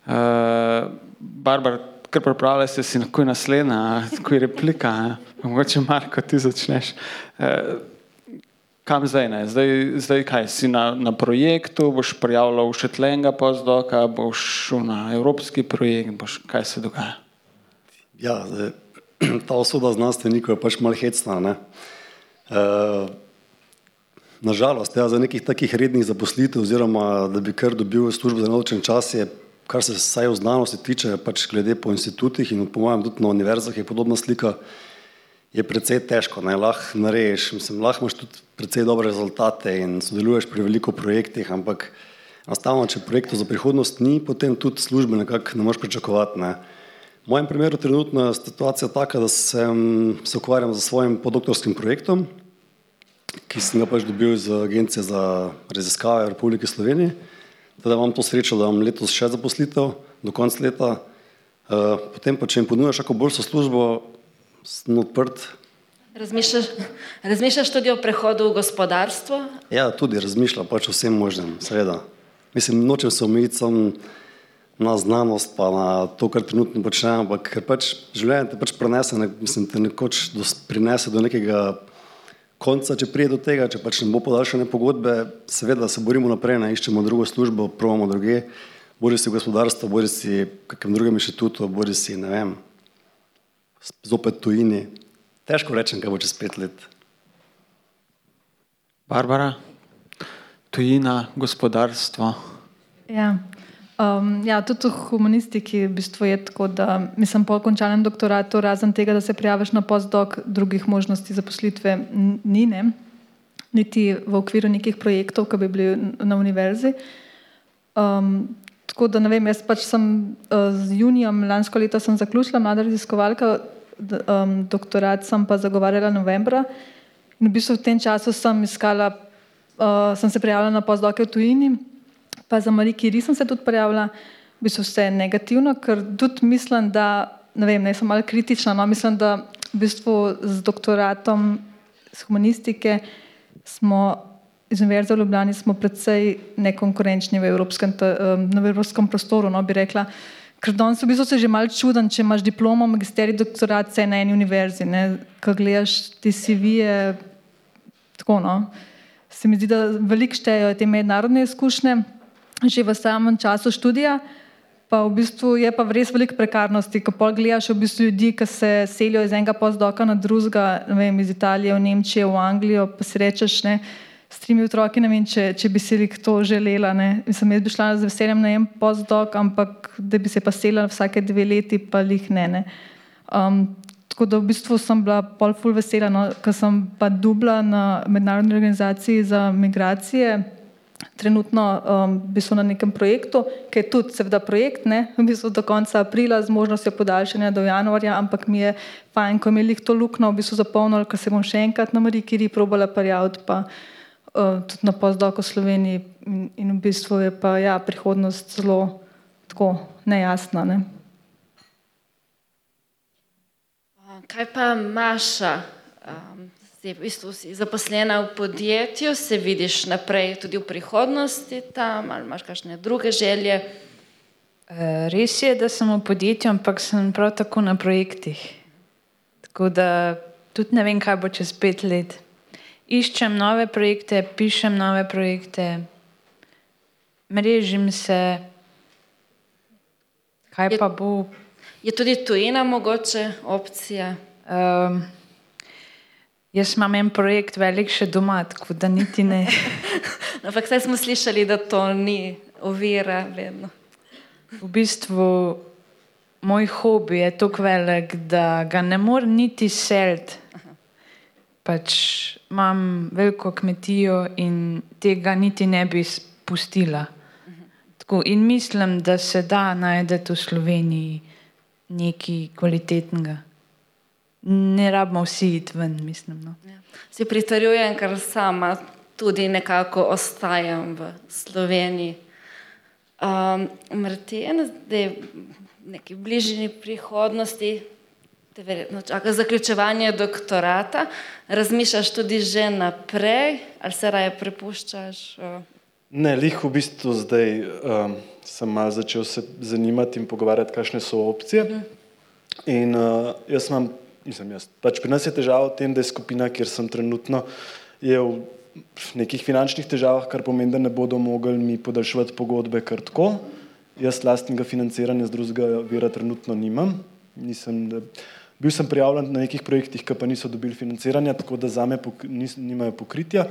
uh, Barbara, kar pripravlja se si, ko je naslednja, ko je replika, ne. mogoče Marko, ti začneš. Uh, Kam zdaj ne? Zdaj, zdaj kaj si na, na projektu, boš prijavljal še tlenga pozdoka, boš šel na evropski projekt, boš, kaj se dogaja? Ja, zdaj, ta osoda znanstvenikov je pač malo hecna. Ne? Uh, nažalost, ja, za nekih takih rednih zaposlitev, oziroma da bi kar dobil službo za naučen čas, je, kar se vsaj v znanosti tiče, pač glede po institutih in po mojem tudi na univerzah je podobna slika, je precej težko. Ne? Lahko narediš, mislim, lahko imaš tudi precej dobre rezultate in sodeluješ pri veliko projektih, ampak enostavno, če projektov za prihodnost ni, potem tudi službe nekako ne moreš pričakovati. Ne? V mojem primeru trenutno je situacija taka, da sem, se ukvarjam z svojim podoktorskim projektom, ki sem ga pač dobil z Agencije za raziskave Republike Slovenije. Teda imam to srečo, da imam letos še zaposlitev do konca leta. Uh, potem pa, če jim ponujaš kako boljšo službo, sem odprt. Razmišljaš, razmišljaš tudi o prehodu v gospodarstvo? Ja, tudi razmišljam pač o vsem možnem, seveda. Mislim, nočem se omejiti samo na znanost, pa na to, kar trenutno počnem, ampak ker pač življenje te pač prenese, ne, mislim, te nekoč do, prinese do nekega konca, če prije do tega, če pač ne bo podaljšane pogodbe, seveda se borimo naprej, ne iščemo drugo službo, provamo druge, bori si gospodarstvo, bori si v kakem drugem inštitutu, bori si, ne vem, zopet tujini. Težko rečem, kaj bo čez pet let. Barbara, tujina, gospodarstvo. Ja. Um, ja, tudi v humanistiki v bistvu je tako, da mislim, po končanem doktoratu, razen tega, da se prijaviš na postdoc, drugih možnosti zaposlitve ni, ne? niti v okviru nekih projektov, ki bi bili na univerzi. Um, tako da ne vem, jaz pač sem uh, z junijem lansko leto sem zaključila mlada raziskovalka, um, doktorat sem pa zagovarjala novembra. In v bistvu v tem času sem iskala, uh, sem se prijavila na postdoke v tujini, pa za Marie Curie sem se tudi prijavila, v bistvu vse negativno, ker tudi mislim, da, ne vem, ne sem malo kritična, no, mislim, da v bistvu z doktoratom z humanistike smo iz Univerze v Ljubljani smo predvsej nekonkurenčni v evropskem, v evropskem prostoru, no, bi rekla. Ker danes v bistvu se že malo čudem, če imaš diplomo, magisterij, doktorat, vse na eni univerzi. Ko gledaš ti CV-je, tako no. Se mi zdi, da veliko štejejo te mednarodne izkušnje, že v samem času študija. Pa v bistvu je pa res veliko prekarnosti, ko pol gledaš v bistvu ljudi, ki se selijo iz enega postdoka na drugega, vem, iz Italije v Nemčijo, v Anglijo, pa si rečeš, ne, s tremi otroki, ne vem, če, če bi si to želela, ne. Mislim, jaz bi šla z veseljem na en postdok, ampak da bi se pa selila vsake dve leti, pa lih ne, ne. Um, tako da v bistvu sem bila pol ful vesela, no, ker sem pa dubla na mednarodni organizaciji za migracije, trenutno um, v bistvu na nekem projektu, ki je tudi seveda projekt, ne, v bistvu do konca aprila z možnostjo podaljšanja do januarja, ampak mi je fajn, ko imeli to lukno v bistvu zapolnili, ker se bom še enkrat na Mariji Kiri probala prijaviti, pa uh, tudi na postdok v Sloveniji in, in v bistvu je pa ja, prihodnost zelo tako nejasna. Ne. Kaj pa Maša? Um, Zdaj, v bistvu si zaposlena v podjetju, se vidiš naprej tudi v prihodnosti tam, ali imaš kakšne druge želje? Eh, res je, da sem v podjetju, ampak sem prav tako na projektih. Tako da tudi ne vem, kaj bo čez pet let. Iščem nove projekte, pišem nove projekte, mrežim se. Kaj je, pa bo? Je tudi tujina mogoče opcija? Um, Jaz imam en projekt velik še doma, tako da niti ne. Ampak zdaj smo slišali, da to ni ovira vedno. V bistvu moj hobi je tako velik, da ga ne morem niti seliti. Pač imam veliko kmetijo in tega niti ne bi spustila. Tako, in mislim, da se da najti v Sloveniji nekaj kvalitetnega ne rabimo vsi iti ven, mislim. No. Ja. Si pritrjujem, ker sama tudi nekako ostajam v Sloveniji. Um, Martin, zdaj v neki bližnji prihodnosti, te verjetno čaka zaključevanje doktorata, razmišljaš tudi že naprej ali se raje prepuščaš? Uh, Ne, lih v bistvu zdaj um, sem malo začel se zanimati in pogovarjati, kakšne so opcije. Mhm. In uh, jaz imam nisem jaz. Pač pri nas je težava v tem, da je skupina, kjer sem trenutno, je v nekih finančnih težavah, kar pomeni, da ne bodo mogli mi podaljševati pogodbe kar tako. Jaz lastnega financiranja z drugega vira trenutno nimam. Nisem, bil sem prijavljen na nekih projektih, ki pa niso dobili financiranja, tako da za me pok, nis, nimajo pokritja.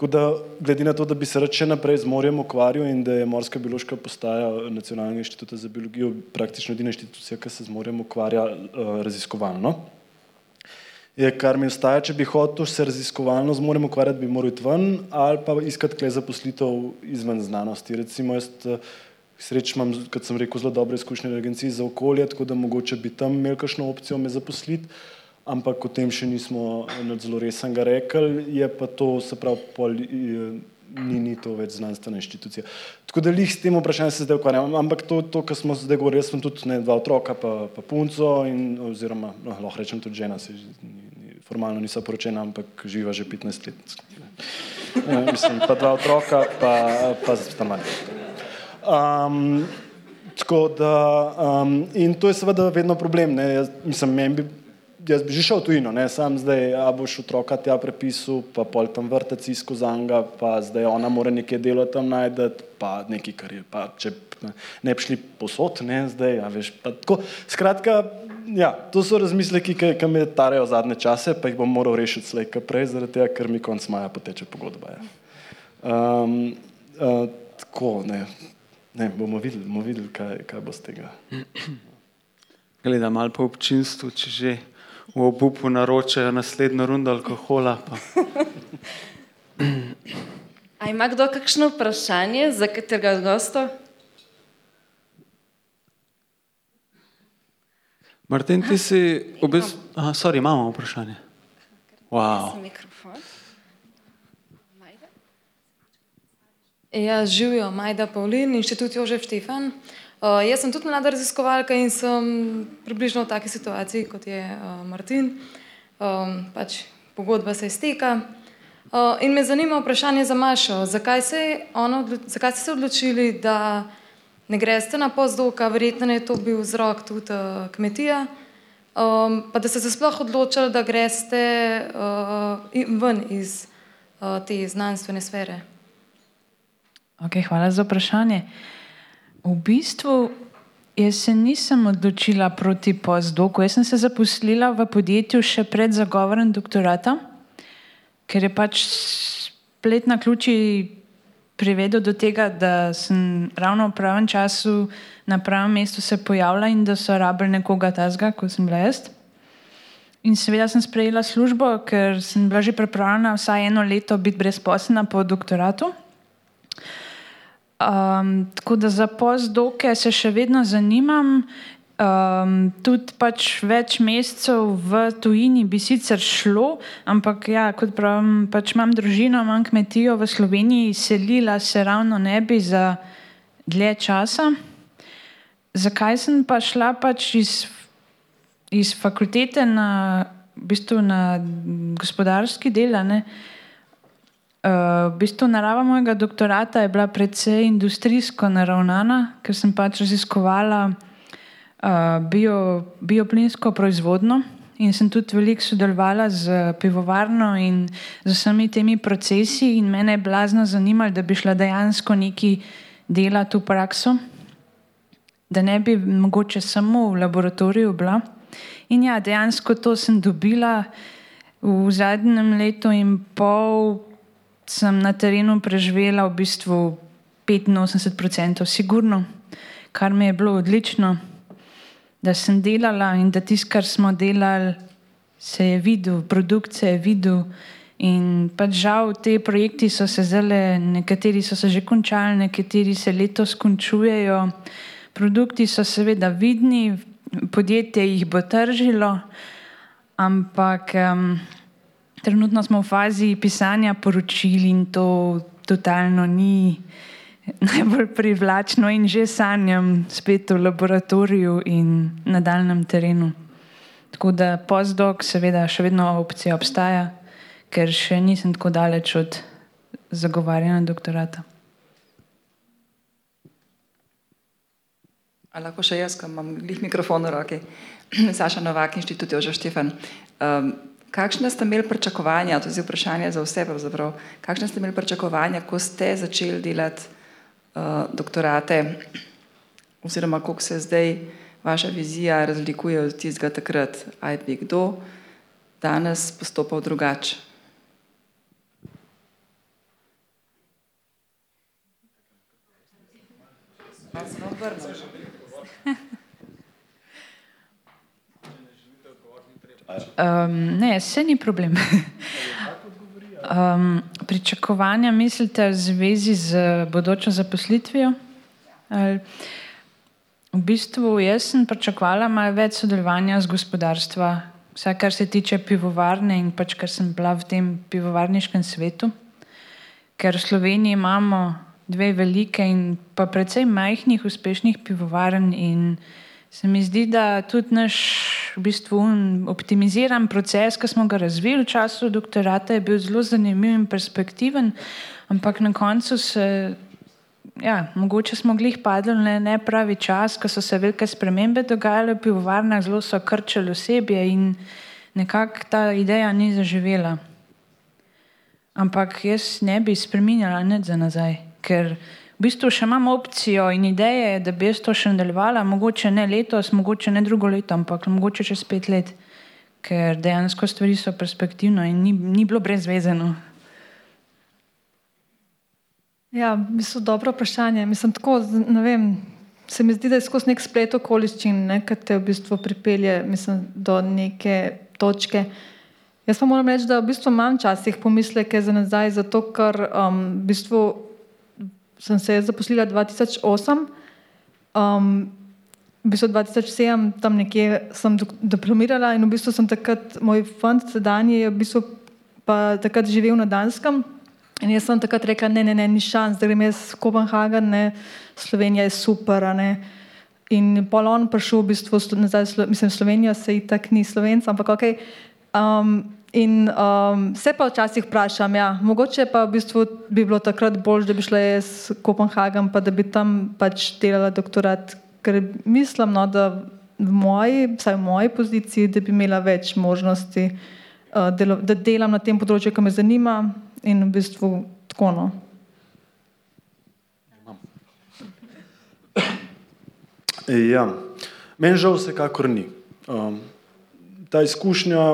Tako da, glede na to, da bi se rad še naprej z morjem ukvarjal in da je Morska biološka postaja Nacionalnega inštituta za biologijo praktično edina inštitucija, ki se z morjem ukvarja uh, raziskovalno, je kar mi ostaja, če bi hotel se raziskovalno z morjem ukvarjati, bi moral iti ven ali pa iskati kle zaposlitev izven znanosti. Recimo, jaz uh, sreč imam, kot sem rekel, zelo dobre izkušnje v agenciji za okolje, tako da mogoče bi tam imel kakšno opcijo me zaposliti ampak o tem še nismo zelo resnega rekli, je pa to, se pravi, pol, ni, ni to več znanstvena inštitucija. Tako da jih s tem vprašanjem se zdaj ukvarjam, ampak to, to kar smo zdaj govorili, jaz sem tudi ne, dva otroka, pa, pa punco in oziroma, no, lahko rečem tudi žena, se formalno nisem poročena, ampak živa že 15 let. Ja, mislim, pa dva otroka, pa, pa stanovanje. Um, tako da, um, in to je seveda vedno problem, ne, jaz, mislim, meni bi jaz bi že šel tujino, ne sam zdaj, a boš otroka tja prepisal, pa pol tam vrtec izkozanga, pa zdaj ona mora nekje delo tam najdeti, pa nekaj, kar je, pa če ne bi šli posod, ne zdaj, a veš, pa tako. Skratka, ja, to so razmisleki, ki, ki me tarejo zadnje čase, pa jih bom moral rešiti slej, prej, zaradi tega, ker mi konc maja poteče pogodba. Ja. Um, uh, tako, ne, ne, bomo videli, bomo videli kaj, kaj bo z tega. Gledam malo po občinstvu, če že v obupu naročajo naslednjo rundo alkohola. A ima kdo kakšno vprašanje za katerega od gostov? Martin, ti si v bistvu. Aha, sorry, imamo vprašanje. Wow. Ja, živijo Majda Pavlin, inštitut Jožef Štefan. Uh, jaz sem tudi mlada raziskovalka in sem približno v taki situaciji, kot je uh, Martin. Um, pač pogodba se izteka. Uh, in me zanima vprašanje za Mašo. Zakaj, se ono, zakaj ste se odločili, da ne greste na pozdoka, verjetno je to bil vzrok tudi uh, kmetija, um, pa da ste se sploh odločili, da greste uh, ven iz uh, te znanstvene sfere? Okay, hvala za vprašanje. V bistvu jaz se nisem odločila proti pozdoku. Jaz sem se zaposlila v podjetju še pred zagovorom doktorata, ker je pač splet na ključi privedel do tega, da sem ravno v pravem času na pravem mestu se pojavila in da so rabili nekoga tazga, kot sem bila jaz. In seveda sem sprejela službo, ker sem bila že pripravljena vsaj eno leto biti brezposelna po doktoratu. Um, tako da za postdoke se še vedno zanimam. Um, tudi pač več mesecev v tujini bi sicer šlo, ampak ja, kot pravim, pač imam družino, imam kmetijo v Sloveniji, selila se ravno ne bi za dlje časa. Zakaj sem pa šla pač iz, iz fakultete na, v bistvu na gospodarski del? Uh, v bistvu narava mojega doktorata je bila precej industrijsko naravnana, ker sem pač raziskovala uh, bio, bioplinsko proizvodno in sem tudi veliko sodelovala z pivovarno in z vsemi temi procesi, in mene je blazno zanimalo, da bi šla dejansko neki delati v prakso, da ne bi mogoče samo v laboratoriju bila. In ja, dejansko to sem dobila v zadnjem letu in pol sem na terenu preživela v bistvu 85%, sigurno, kar mi je bilo odlično, da sem delala in da tisto, kar smo delali, se je videl, produkt se je videl. In pač žal, te projekti so se zdaj, nekateri so se že končali, nekateri se letos končujejo. Produkti so seveda vidni, podjetje jih bo tržilo, ampak. Um, Trenutno smo v fazi pisanja poročil in to totalno ni najbolj privlačno, in že sanjam spet v laboratoriju in na daljnem terenu. Tako da postdoc, seveda, še vedno opcija obstaja, ker še nisem tako daleč od zagovarjanja doktorata. Lahko še jaz, ki imam mikrofon v roki, Saša Novak, inštitut Jožef Štefan. Um, Kakšne ste imeli pričakovanja, to je vprašanje za vse, pravzaprav. kakšne ste imeli pričakovanja, ko ste začeli delati uh, doktorate, oziroma kako se zdaj vaša vizija razlikuje od tistega takrat, aj bi kdo danes postopal drugače? Um, ne, vse ni problem. Um, pričakovanja mislite v zvezi z bodočo zaposlitvijo? Ali, v bistvu jaz sem pričakovala malo več sodelovanja z gospodarstva, vse kar se tiče pivovarne in pač kar sem bila v tem pivovarniškem svetu. Ker v Sloveniji imamo dve velike in pa precej majhnih uspešnih pivovarn in se mi zdi, da tudi naš v bistvu optimiziran proces, ki smo ga razvili v času doktorata, je bil zelo zanimiv in perspektiven, ampak na koncu se. Ja, mogoče smo glih padli na ne pravi čas, ko so se velike spremembe dogajale v pivovarnah, zelo so krčili osebje in nekako ta ideja ni zaživela. Ampak jaz ne bi spremenjala nič za nazaj, ker v bistvu še imam opcijo in ideje, da bi jaz to še nadaljevala, mogoče ne letos, mogoče ne drugo leto, ampak mogoče čez pet let, ker dejansko stvari so perspektivne in ni, ni bilo brezvezeno. Ja, mislim, dobro vprašanje. Mislim, tako, vem, se mi zdi, da je skozi nek splet okoliščin, ne, ki te v bistvu pripelje mislim, do neke točke. Jaz pa moram reči, da v bistvu imam včasih pomisleke za nazaj, zato ker um, v bistvu sem se zaposlila 2008, um, v bistvu 2007 tam nekje sem diplomirala in v bistvu sem takrat, moj fant sedanji je v bistvu pa takrat živel na Danskem in jaz sem takrat rekla, ne, ne, ne, ni šans, da grem jaz v Kopenhagen, ne, Slovenija je super, ne. in pol on prišel v bistvu nazaj, mislim, v Slovenijo, se ji tak ni slovenc, ampak ok. Um, in um, se pa včasih vprašam, ja, mogoče pa v bistvu bi bilo takrat bolj, da bi šla jaz v Kopenhagen, pa da bi tam pač delala doktorat, ker mislim, no, da v moji, vsaj v moji poziciji, da bi imela več možnosti, uh, delo, da delam na tem področju, ki me zanima in v bistvu tako. No. Ja, meni žal vsekakor ni. Um, ta izkušnja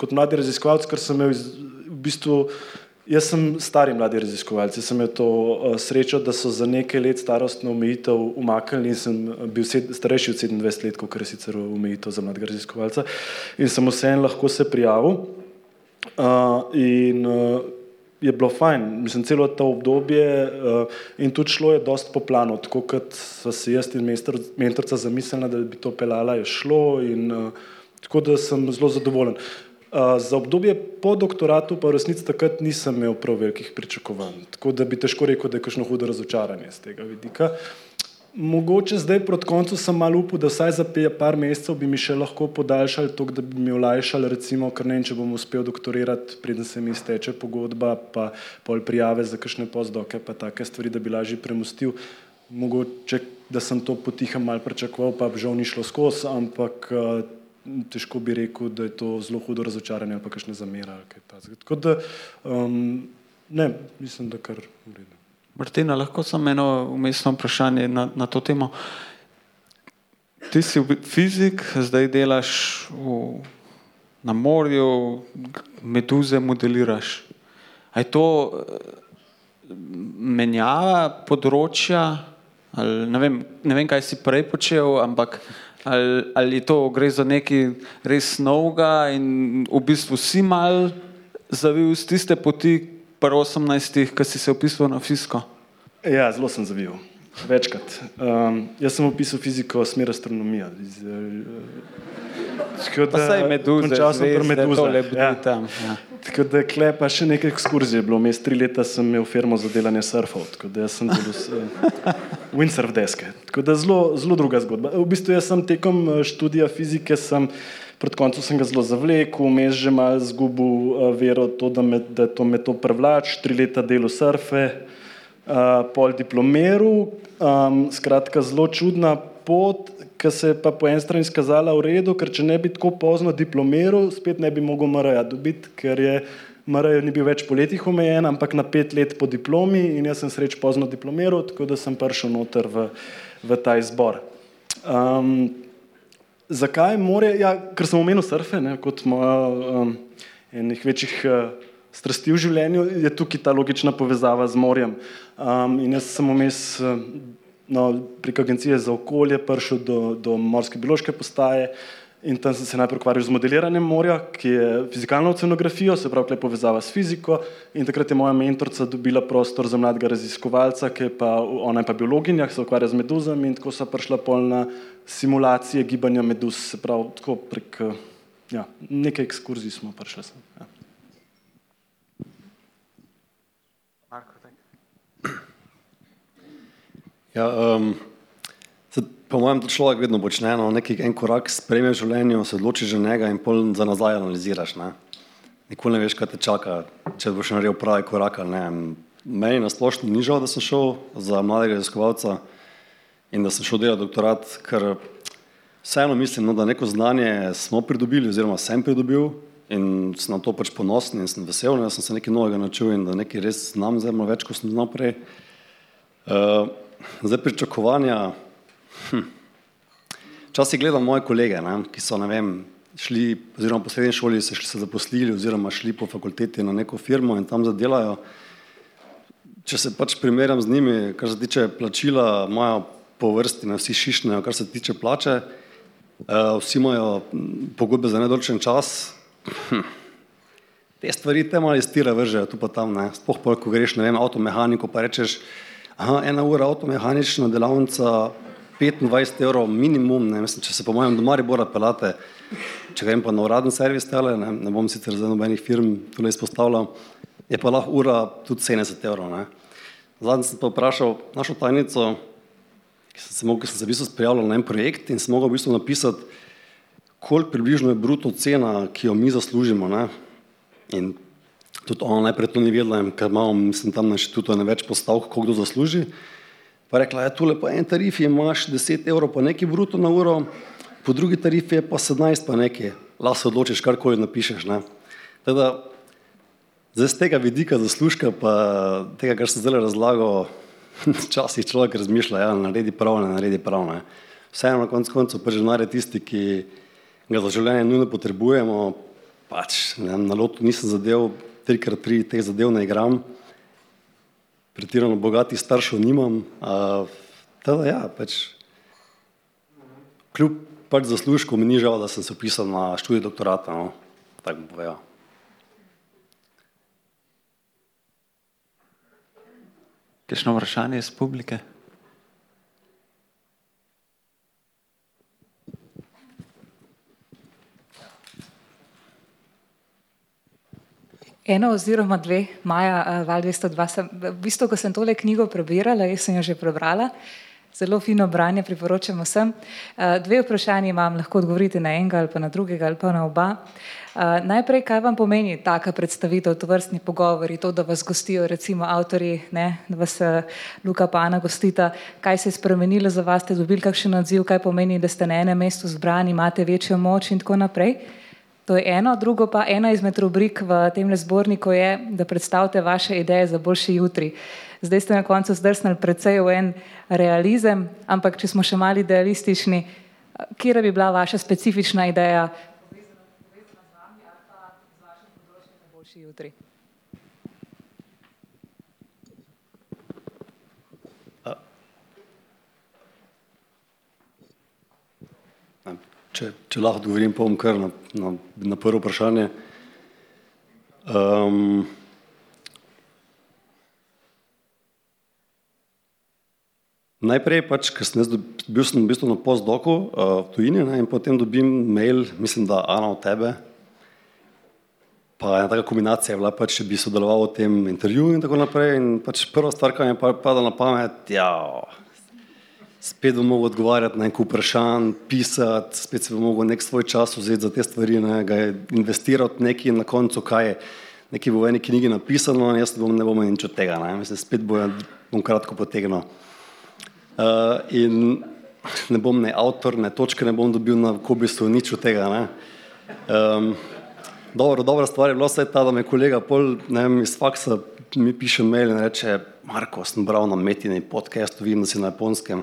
kot mladi raziskovalec, ker sem imel iz, v bistvu, jaz sem stari mladi raziskovalec, jaz sem imel to uh, srečo, da so za nekaj let starostno omejitev umaknili in sem bil sed, starejši od 27 let, kot je sicer omejitev za mladega raziskovalca in sem vseeno lahko se prijavil. Uh, in uh, je bilo fajn, mislim, celo to obdobje uh, in tudi šlo je dosti po planu, tako kot so se jaz in mentor, mentorca zamislila, da bi to pelala, je šlo in uh, tako da sem zelo zadovoljen. Uh, za obdobje po doktoratu pa v resnici takrat nisem imel prav velikih pričakovanj, tako da bi težko rekel, da je kakšno hudo razočaranje z tega vidika. Mogoče zdaj proti koncu sem malo upal, da vsaj za par mesecev bi mi še lahko podaljšali to, da bi mi olajšali, recimo, ker ne vem, če bom uspel doktorirati, preden se mi izteče pogodba, pa pol prijave za kakšne postdoke, pa take stvari, da bi lažje premustil. Mogoče, da sem to potihem mal pričakoval, pa žal ni šlo skozi, ampak uh, težko bi rekel, da je to zelo hudo razočaranje ali pa kakšne zamere ali kaj takega. Tako da, um, ne, mislim, da kar v redu. Martina, lahko samo eno umestno vprašanje na, na to temo. Ti si fizik, zdaj delaš v, na morju, meduze modeliraš. A je to eh, menjava področja, ne, vem, ne vem, kaj si prej počel, ampak ali, ali to gre za nekaj res novega in v bistvu si mal zavil z tiste poti, pri 18, ki si se upisal na fisko. Ja, zelo sem zavil. Večkrat. Um, jaz sem opisal fiziko, smer astronomija. Iz, uh, Pa saj meduze, končal sem pri zvezde, meduzah, tole bdi ja. tam, ja. Tako da kle pa še nekaj ekskurzij je bilo. Mes tri leta sem imel firmo za delanje surfov, tako da sem s, uh, windsurf deske. Tako da zelo, zelo druga zgodba. V bistvu sem tekom eh, študija fizike sem Proti koncu sem ga zelo zavlekel, vmes že malo zgubil uh, vero, v to, da, me, da to me to privlači, tri leta delo surfe, uh, pol diplomiral. Um, skratka, zelo čudna pot, ki se je pa po eni strani izkazala v redu, ker če ne bi tako pozno diplomiral, spet ne bi mogel MRA dobiti, ker je MRA ni bil več po letih omejen, ampak na pet let po diplomi in jaz sem sreč pozno diplomiral, tako da sem prišel noter v, v ta izbor. Um, Zakaj more? Ja, ker sem omenil surfe ne, kot moja um, enih večjih uh, strasti v življenju, je tukaj ta logična povezava z morjem. Um, in jaz sem vmes no, prek agencije za okolje prišel do, do morske biološke postaje in tam sem se najprej ukvarjal z modeliranjem morja, ki je fizikalna oceanografijo, se pravi, povezava s fiziko. In takrat je moja mentorica dobila prostor za mladega raziskovalca, ki je pa, ona je pa biologinja, ki se ukvarja z meduzami in tako so prišla pol na simulacije gibanja meduz, se pravi, tako prek ja, nekaj ekskurzij smo prišli. Sem, ja. Ja, um, se, po mojem, to človek vedno počne, no, neki en korak sprejme v življenju, se odloči že njega in pol za nazaj analiziraš. Ne. Nikoli ne veš, kaj te čaka, če boš naredil pravi korak ali ne. Meni na splošno ni žal, da sem šel za mladega raziskovalca in da sem šel delati doktorat, ker vseeno mislim, no, da neko znanje smo pridobili oziroma sem pridobil in sem na to pač ponosen in sem vesel, da sem se nekaj novega naučil in da nekaj res znam zelo več, kot sem znal prej. Uh, zdaj pričakovanja. Hm. Včasih gledam moje kolege, ne, ki so vem, šli, oziroma po srednji šoli se, se zaposlili, oziroma šli po fakulteti na neko firmo in tam zadelajo. Če se pač primerjam z njimi, kar se tiče plačila, imajo po vrsti, ne vsi šišnejo, kar se tiče plače, uh, vsi imajo hm, pogodbe za nedoločen čas. Hm. Te stvari te malo iztira vržejo tu pa tam, ne. Sploh pol, ko greš, ne vem, avtomehaniko, pa rečeš, aha, ena ura avtomehanična delavnica, 25 evrov minimum, ne, mislim, če se po mojem do Maribora pelate, če grem pa na uraden servis tele, ne, ne bom sicer za nobenih firm tule izpostavljal, je pa lahko ura tudi 70 evrov, ne. Zadnjič sem pa vprašal našo tajnico, sem se, mogel, sem se v bistvu prijavljal na en projekt in sem mogel v bistvu napisati, koliko približno je bruto cena, ki jo mi zaslužimo. Ne? In tudi ona najprej to ni vedela, ker imamo, tam na inštitutu ne več postavk, koliko kdo zasluži. Pa rekla, ja, tule pa en tarif je, imaš 10 evrov, pa neki bruto na uro, po drugi tarifi je pa 17, pa neki, lahko se odločiš, karkoli napišeš. Ne? Teda, zdaj z tega vidika zaslužka, pa tega, kar sem zdaj razlagal, včasih človek razmišlja, ja, naredi prav, ne naredi prav. Ne. Vseeno na koncu koncev pa že nare tisti, ki ga za življenje nujno potrebujemo, pač ne, na lotu nisem zadev, trikrat tri teh zadev ne igram, pretirano bogatih staršev nimam, a, teda ja, pač kljub pač zaslužku mi ni žal, da sem se upisal na študij doktorata, no, tako bo ja. Kakšno vprašanje iz publike? Eno oziroma dve, Maja, Val 202. Sem, v bistvu, ko sem tole knjigo prebirala, jaz sem jo že prebrala, zelo fino branje, priporočam vsem. Dve vprašanje imam, lahko odgovorite na enega ali pa na drugega ali pa na oba. Najprej, kaj vam pomeni taka predstavitev, to vrstni pogovori, to, da vas gostijo recimo avtori, ne, da vas Luka Pana gostita, kaj se je spremenilo za vas, ste dobili kakšen odziv, kaj pomeni, da ste na enem mestu zbrani, imate večjo moč in tako naprej. To je eno, drugo pa ena izmed rubrik v tem zborniku je, da predstavite vaše ideje za boljši jutri. Zdaj ste na koncu zdrsnili predvsej v en realizem, ampak če smo še mali idealistični, kje bi bila vaša specifična ideja, povezana z vami ali pa z vašim področjem za boljši jutri? Če, če lahko odgovorim, pa bom kar na, na, na prvo vprašanje. Um, najprej, pač, ker sem bil sem v bistvu na postdoku uh, v tujini ne, in potem dobim mail, mislim, da Ana od tebe. Pa ena taka kombinacija je bila, pač, če bi sodeloval v tem intervjuju in tako naprej. In pač prva stvar, ki mi je padala na pamet, ja, spet bom mogel odgovarjati na neko vprašanje, pisati, spet si bom mogel nek svoj čas vzeti za te stvari, ne, ga investirati nekaj na koncu, kaj je. Nekaj bo v eni knjigi napisano, jaz bom, ne bom nič od tega, ne. Mislim, spet bo, bom kratko potegnil. Uh, in ne bom ne avtor, ne točke ne bom dobil na kobistu, nič od tega, ne. Um, dobro, dobra stvar je bila vsaj ta, da me kolega pol, ne vem, iz faksa mi piše mail in reče, Marko, sem bral na metini podcast, vidim, da si na japonskem.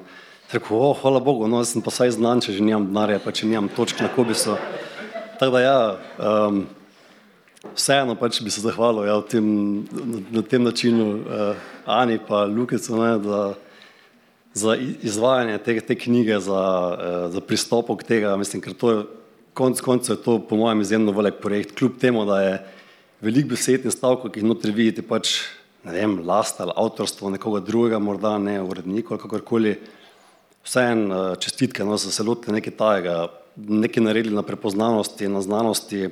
Rekel, oh, hvala Bogu, no, sem pa saj znan, če že nimam denarja, pa če nimam točk na kobisu. Tako da ja, um, vseeno pač bi se zahvalil ja, tem, na, na tem načinu uh, Ani pa Lukicu, ne, da, za izvajanje te, te knjige, za, uh, za pristopok tega, mislim, ker to je, konc koncev je to po mojem izjemno velik projekt, kljub temu, da je veliko besed in stavkov, ki jih notri vidite, pač, ne vem, last ali avtorstvo nekoga drugega, morda ne urednikov ali kakorkoli, vseeno eh, čestitke, no, so se lotili nekaj tajega, nekaj naredili na prepoznanosti, na znanosti,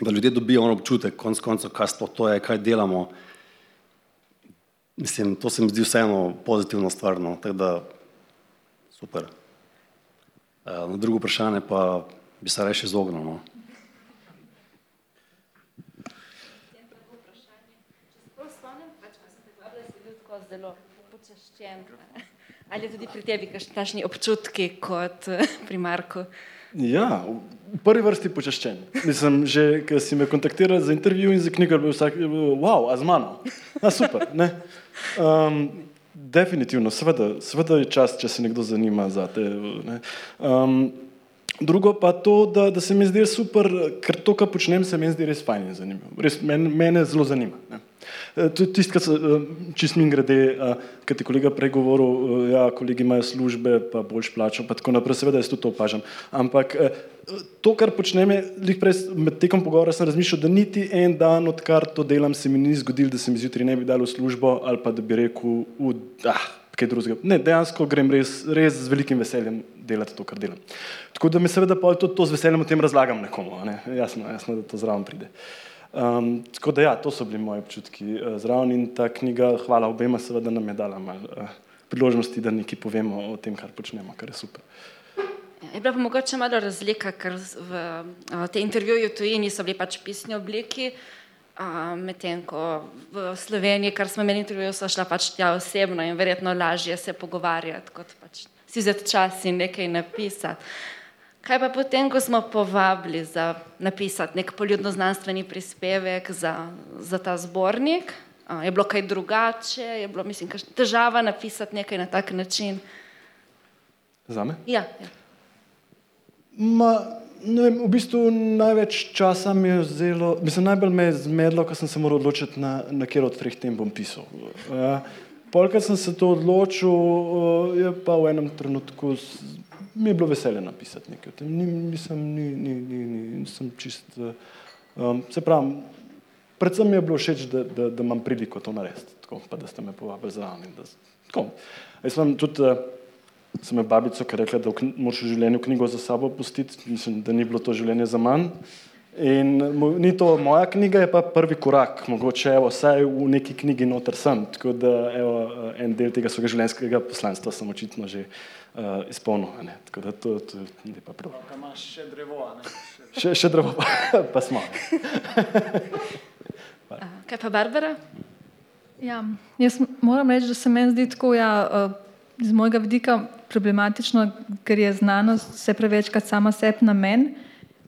da ljudje dobijo on občutek, konc koncev, kaj sploh to je, kaj delamo. Mislim, to se mi zdi vseeno pozitivna stvar, no, tako da super. Eh, na drugo vprašanje pa bi se reše izognil. No. Zelo počaščen. Ali je tudi pri tebi kakšni občutki kot pri Marku? Ja, v prvi vrsti počaščen. Mislim, že ko si me kontaktiral za intervju in za knjigo, bil vsak, wow, a z mano. A super, ne. Um, definitivno, seveda, seveda je čas, če se nekdo zanima za te. Um, drugo pa to, da, da se mi zdi super, ker to, kar počnem, se mi zdi res fajn in zanimivo. Res men, mene zelo zanima. Ne. Eh, to je tisto, kar se eh, čist mi grede, eh, kar ti kolega prej govoril, ja, kolegi imajo službe, pa boljš plačo, pa tako naprej, seveda jaz tudi to opažam. Ampak to, kar počnem, je, prej med tekom pogovora sem razmišljal, da niti en dan, odkar to delam, se mi ni zgodil, da se mi zjutraj ne bi dalo službo ali pa da bi rekel, ah, kaj drugega. Ne, dejansko grem res, res z velikim veseljem delati to, kar delam. Tako da mi seveda pa tudi to z veseljem o tem razlagam nekomu, ne? jasno, jasno, da to zraven pride. Uh, Um, tako da, ja, to so bili moji občutki uh, zraven in ta knjiga, hvala obema, seveda nam je dala malo uh, priložnosti, da nekaj povemo o tem, kar počnemo, kar je super. Ja, je bila pa mogoče malo razlika, ker v tej intervjuju tujini so bili pač pisni obliki, medtem ko v Sloveniji, kar smo imeli intervju, so šla pač tja osebno in verjetno lažje se pogovarjati, kot pač si vzeti čas in nekaj napisati. Kaj pa potem, ko smo povabili za napisati nek poljudno znanstveni prispevek za, za ta zbornik, je bilo kaj drugače, je bilo, mislim, težava napisati nekaj na tak način? Za me? Ja. ja. Ma, ne vem, v bistvu največ časa mi je vzelo, mislim, najbolj me je zmedlo, ko sem se moral odločiti, na, na kjer od treh tem bom pisal. Uh, Polkrat sem se to odločil, uh, je pa v enem trenutku mi je bilo veselje napisati nekaj o tem. Ni, nisem, ni, ni, ni, ni, nisem čist, uh, um, se pravi, predvsem mi je bilo všeč, da, da, da imam priliko to narediti, tako pa da ste me povabili zraven. Jaz sem tudi uh, sem imel babico, ki je rekla, da moraš v življenju knjigo za sabo pustiti, mislim, da ni bilo to življenje za manj. In ni to moja knjiga, je pa prvi korak, mogoče evo, vsaj v neki knjigi noter sem, tako da evo, en del tega svojega življenjskega poslanstva sem očitno že uh, izpolnil. Ne? Tako da to, to je pa prav. Pa imaš še drevo, ne? Še, še drevo, pa, pa smo. Kaj pa Barbara? Ja, jaz moram reči, da se meni zdi tako, ja, iz mojega vidika problematično, ker je znanost vse prevečkrat sama sebi namen.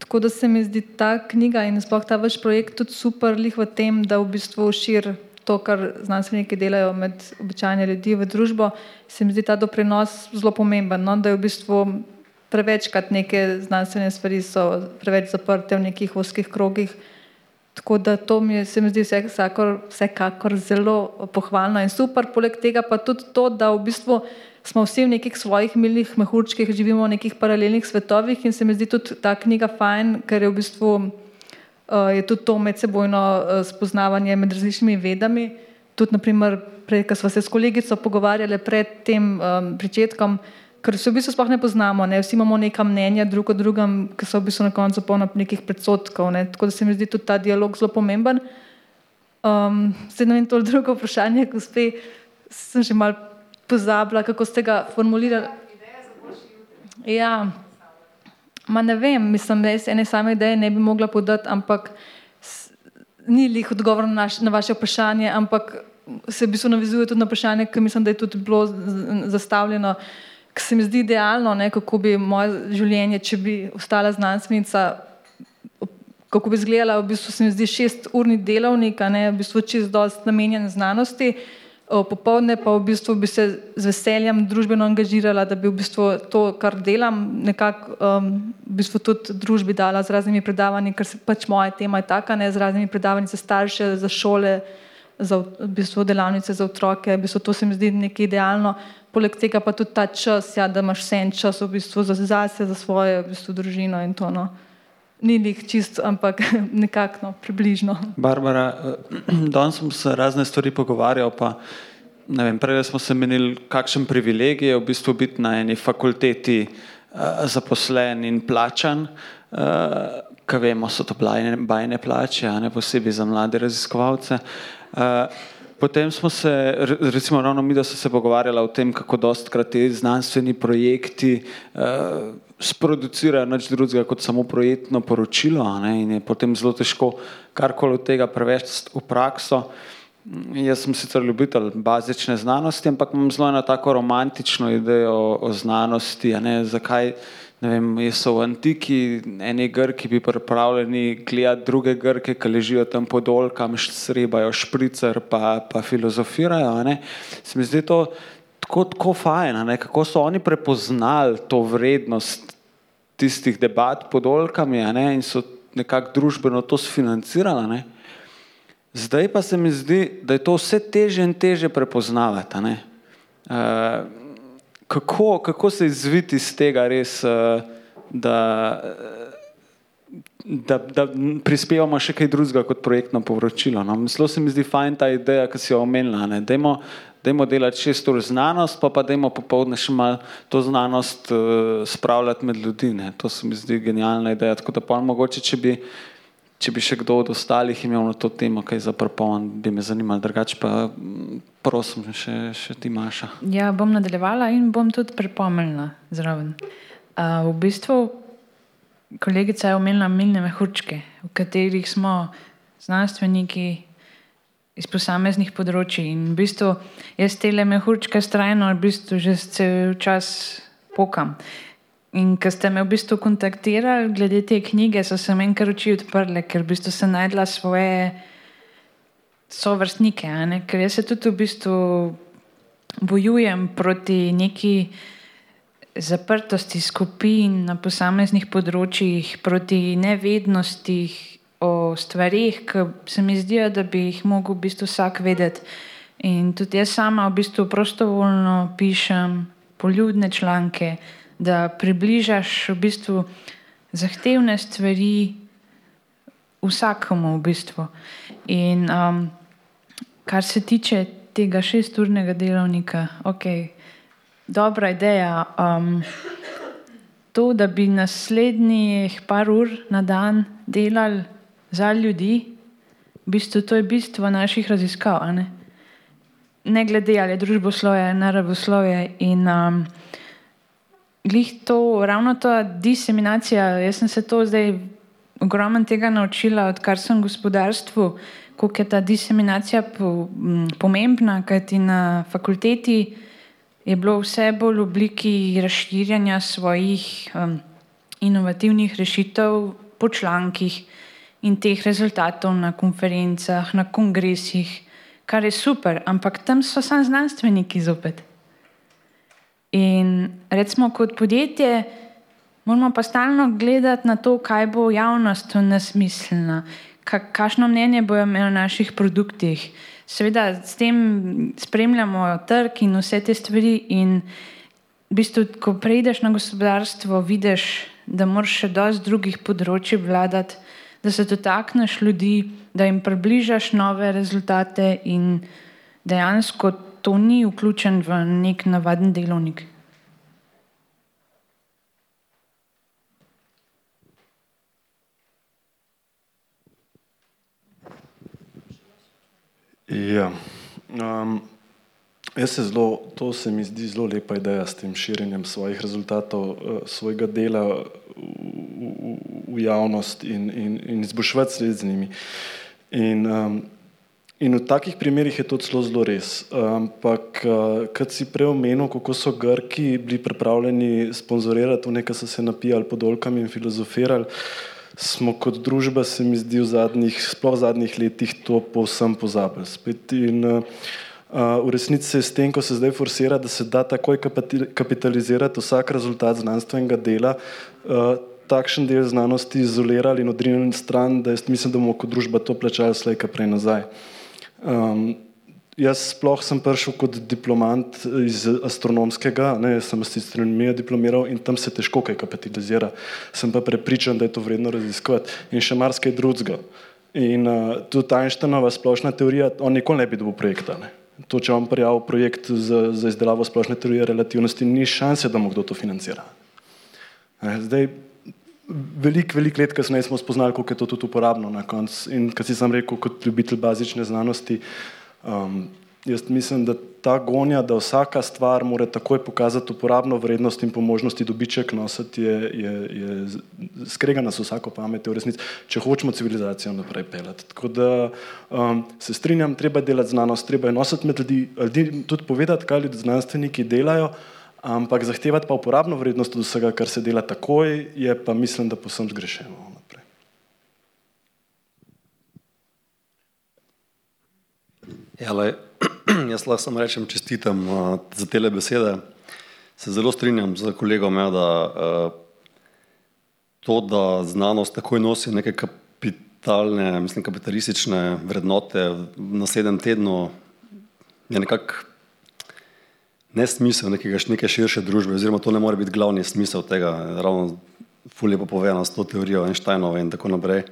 Tako da se mi zdi ta knjiga in sploh ta vaš projekt tudi super lih v tem, da v bistvu širi to, kar znanstveniki delajo med običajne ljudi v družbo. Se mi zdi ta doprinos zelo pomemben, no? da je v bistvu prevečkrat neke znanstvene stvari so preveč zaprte v nekih oskih krogih. Tako da to mi je, se mi zdi vsekakor, vsekakor zelo pohvalno in super. Poleg tega pa tudi to, da v bistvu smo vsi v nekih svojih milih mehurčkih, živimo v nekih paralelnih svetovih in se mi zdi tudi ta knjiga fajn, ker je v bistvu uh, je tudi to medsebojno uh, spoznavanje med različnimi vedami. Tudi, naprimer, prej, ko smo se s kolegico pogovarjali pred tem um, pričetkom, ker se v bistvu sploh ne poznamo, ne? vsi imamo neka mnenja drug o drugem, ki so v bistvu na koncu polno nekih predsotkov. Ne? Tako da se mi zdi tudi ta dialog zelo pomemben. Um, ne vem, to drugo vprašanje, gospe, sem že mal pozabila, kako ste ga formulirali. Ja, ma ne vem, mislim, da jaz ene same ideje ne bi mogla podati, ampak ni lih odgovor na, naš, na vaše vprašanje, ampak se v bistvu navezuje tudi na vprašanje, ki mislim, da je tudi bilo zastavljeno, ki se mi zdi idealno, ne, kako bi moje življenje, če bi ostala znanstvenica, kako bi izgledala, v bistvu se mi zdi šest urni delovnik, ne, v bistvu čist dost namenjen znanosti, popovdne pa v bistvu bi se z veseljem družbeno angažirala, da bi v bistvu to, kar delam, nekako um, v bistvu tudi družbi dala z raznimi predavanji, ker se pač moja tema je taka, ne z raznimi predavanji za starše, za šole, za v bistvu delavnice za otroke, v bistvu to se mi zdi nekaj idealno. Poleg tega pa tudi ta čas, ja, da imaš vse en čas v bistvu za zase, za svojo v bistvu družino in to. No ni njih čist, ampak nekako no, približno. Barbara, eh, danes smo se razne stvari pogovarjali. Prej smo se menili, kakšen privilegij je v bistvu biti na eni fakulteti uh, zaposlen in plačan. Uh, eh, Kaj vemo, so to bajne, bajne plače, a ne posebej za mlade raziskovalce. Uh, potem smo se, recimo, ravno mi, da smo se pogovarjali o tem, kako dostkrat te znanstveni projekti. Uh, sproducirajo nič drugega kot samo projektno poročilo ne, in je potem zelo težko karkoli od tega prevesti v prakso. Jaz sem sicer ljubitelj bazične znanosti, ampak imam zelo eno tako romantično idejo o, o znanosti. Ne, zakaj ne vem, so v antiki eni grki bi pripravljeni gledati druge grke, ki ležijo tam pod olkam, srebajo špricer pa, pa filozofirajo. Ne. Se mi zdi to tako, tako fajn, ne, kako so oni prepoznali to vrednost tistih debat pod olkami ne, in so nekako družbeno to sfinancirali. Ne. Zdaj pa se mi zdi, da je to vse teže in teže prepoznavati. Uh, kako, kako se izviti iz tega res, uh, da, da, da prispevamo še kaj drugega kot projektno povročilo? No? Zelo se mi zdi fajn ta ideja, ki si jo omenila. Dajmo, dajmo delati šest ur znanost, pa pa dajmo popovdne še malo to znanost uh, spravljati med ljudi. Ne. To se mi zdi genialna ideja. Tako da pa mogoče, če bi, če bi še kdo od ostalih imel na to temo, kaj za prepon, bi me zanimalo drugače. Pa Prosim, še, še ti, Maša. Ja, bom nadaljevala in bom tudi pripomnila zraven. Uh, v bistvu, kolegica je omenila milne mehurčke, v katerih smo znanstveniki iz posameznih področji. In v bistvu jaz te mehurčke strajno v bistvu že cel čas pokam. In ko ste me v bistvu kontaktirali glede te knjige, so se meni kar oči odprle, ker v bistvu sem najdla svoje sovrstnike. Ker jaz se tudi v bistvu bojujem proti neki zaprtosti skupin na posameznih področjih, proti nevednosti o stvarih, ki se mi zdijo, da bi jih mogel v bistvu vsak vedeti. In tudi jaz sama v bistvu prostovoljno pišem poljudne članke, da približaš v bistvu zahtevne stvari vsakemu v bistvu. In um, kar se tiče tega šesturnega delovnika, ok, dobra ideja. Um, to, da bi naslednjih par ur na dan delali za ljudi, v bistvu to je bistvo naših raziskav. Ne? ne glede ali je družboslovje, naravoslovje in um, to, ravno ta diseminacija, jaz sem se to zdaj ogromno tega naučila, odkar sem v gospodarstvu, koliko je ta diseminacija po, m, pomembna, kajti na fakulteti je bilo vse bolj v obliki razširjanja svojih um, inovativnih rešitev po člankih in teh rezultatov na konferencah, na kongresih, kar je super, ampak tam so samo znanstveniki zopet. In recimo kot podjetje moramo pa stalno gledati na to, kaj bo javnost v nas mislila, ka, kakšno mnenje bojo imeli o naših produktih. Seveda s tem spremljamo trg in vse te stvari. In v bistvu, ko preideš na gospodarstvo, vidiš, da moraš še dosti drugih področji vladati, da se dotakneš ljudi, da jim približaš nove rezultate in dejansko to ni vključen v nek navaden delovnik. Ja. Um, jaz se zelo, to se mi zdi zelo lepa ideja s tem širjenjem svojih rezultatov, uh, svojega dela v, v, v javnost in, in, in izboljševati sled z njimi. In, um, in v takih primerih je to celo zelo res. Ampak, uh, kad si prej omenil, kako so Grki bili pripravljeni sponzorirati to, nekaj so se napijali pod olkami in filozofirali, smo kot družba, se mi zdi, v zadnjih, sploh v zadnjih letih to povsem pozabili. Spet in uh, v resnici se s tem, ko se zdaj forsira, da se da takoj kapitalizirati vsak rezultat znanstvenega dela, uh, takšen del znanosti izolirali in odrinili stran, da jaz mislim, da bomo kot družba to plačali slejka prej nazaj. Um, jaz sploh sem prišel kot diplomant iz astronomskega, ne, sem astronomijo diplomiral in tam se težko kaj kapitalizira. Sem pa prepričan, da je to vredno raziskovati in še marsikaj drugega. In uh, tudi Einsteinova splošna teorija, on nikoli ne bi dobil projekta. Ne. To, če vam prijavil projekt za, za izdelavo splošne teorije relativnosti, ni šanse, da mu kdo to financira. Zdaj, veliko, veliko let kasneje smo spoznali, koliko je to tudi uporabno na koncu. In kar si sam rekel, kot ljubitelj bazične znanosti, um, jaz mislim, da ta gonja, da vsaka stvar mora takoj pokazati uporabno vrednost in po možnosti dobiček nositi, je, je, je skrega nas vsako pamet v resnici, če hočemo civilizacijo naprej pelati. Tako da um, se strinjam, treba je delati znanost, treba je nositi med ljudi, ljudi tudi povedati, kaj ljudi znanstveniki delajo, ampak zahtevati pa uporabno vrednost od vsega, kar se dela takoj, je pa mislim, da posem zgrešeno. Ja, lej, jaz lahko samo rečem čestitam uh, za te besede. Se zelo strinjam z kolegom, ja, da uh, to, da znanost takoj nosi neke kapitalne, mislim, kapitalistične vrednote v naslednjem tednu, je nekako nesmisel nekega, neke širše družbe, oziroma to ne more biti glavni smisel tega. Ravno fulje pa povedano s to teorijo Einsteinove in tako naprej.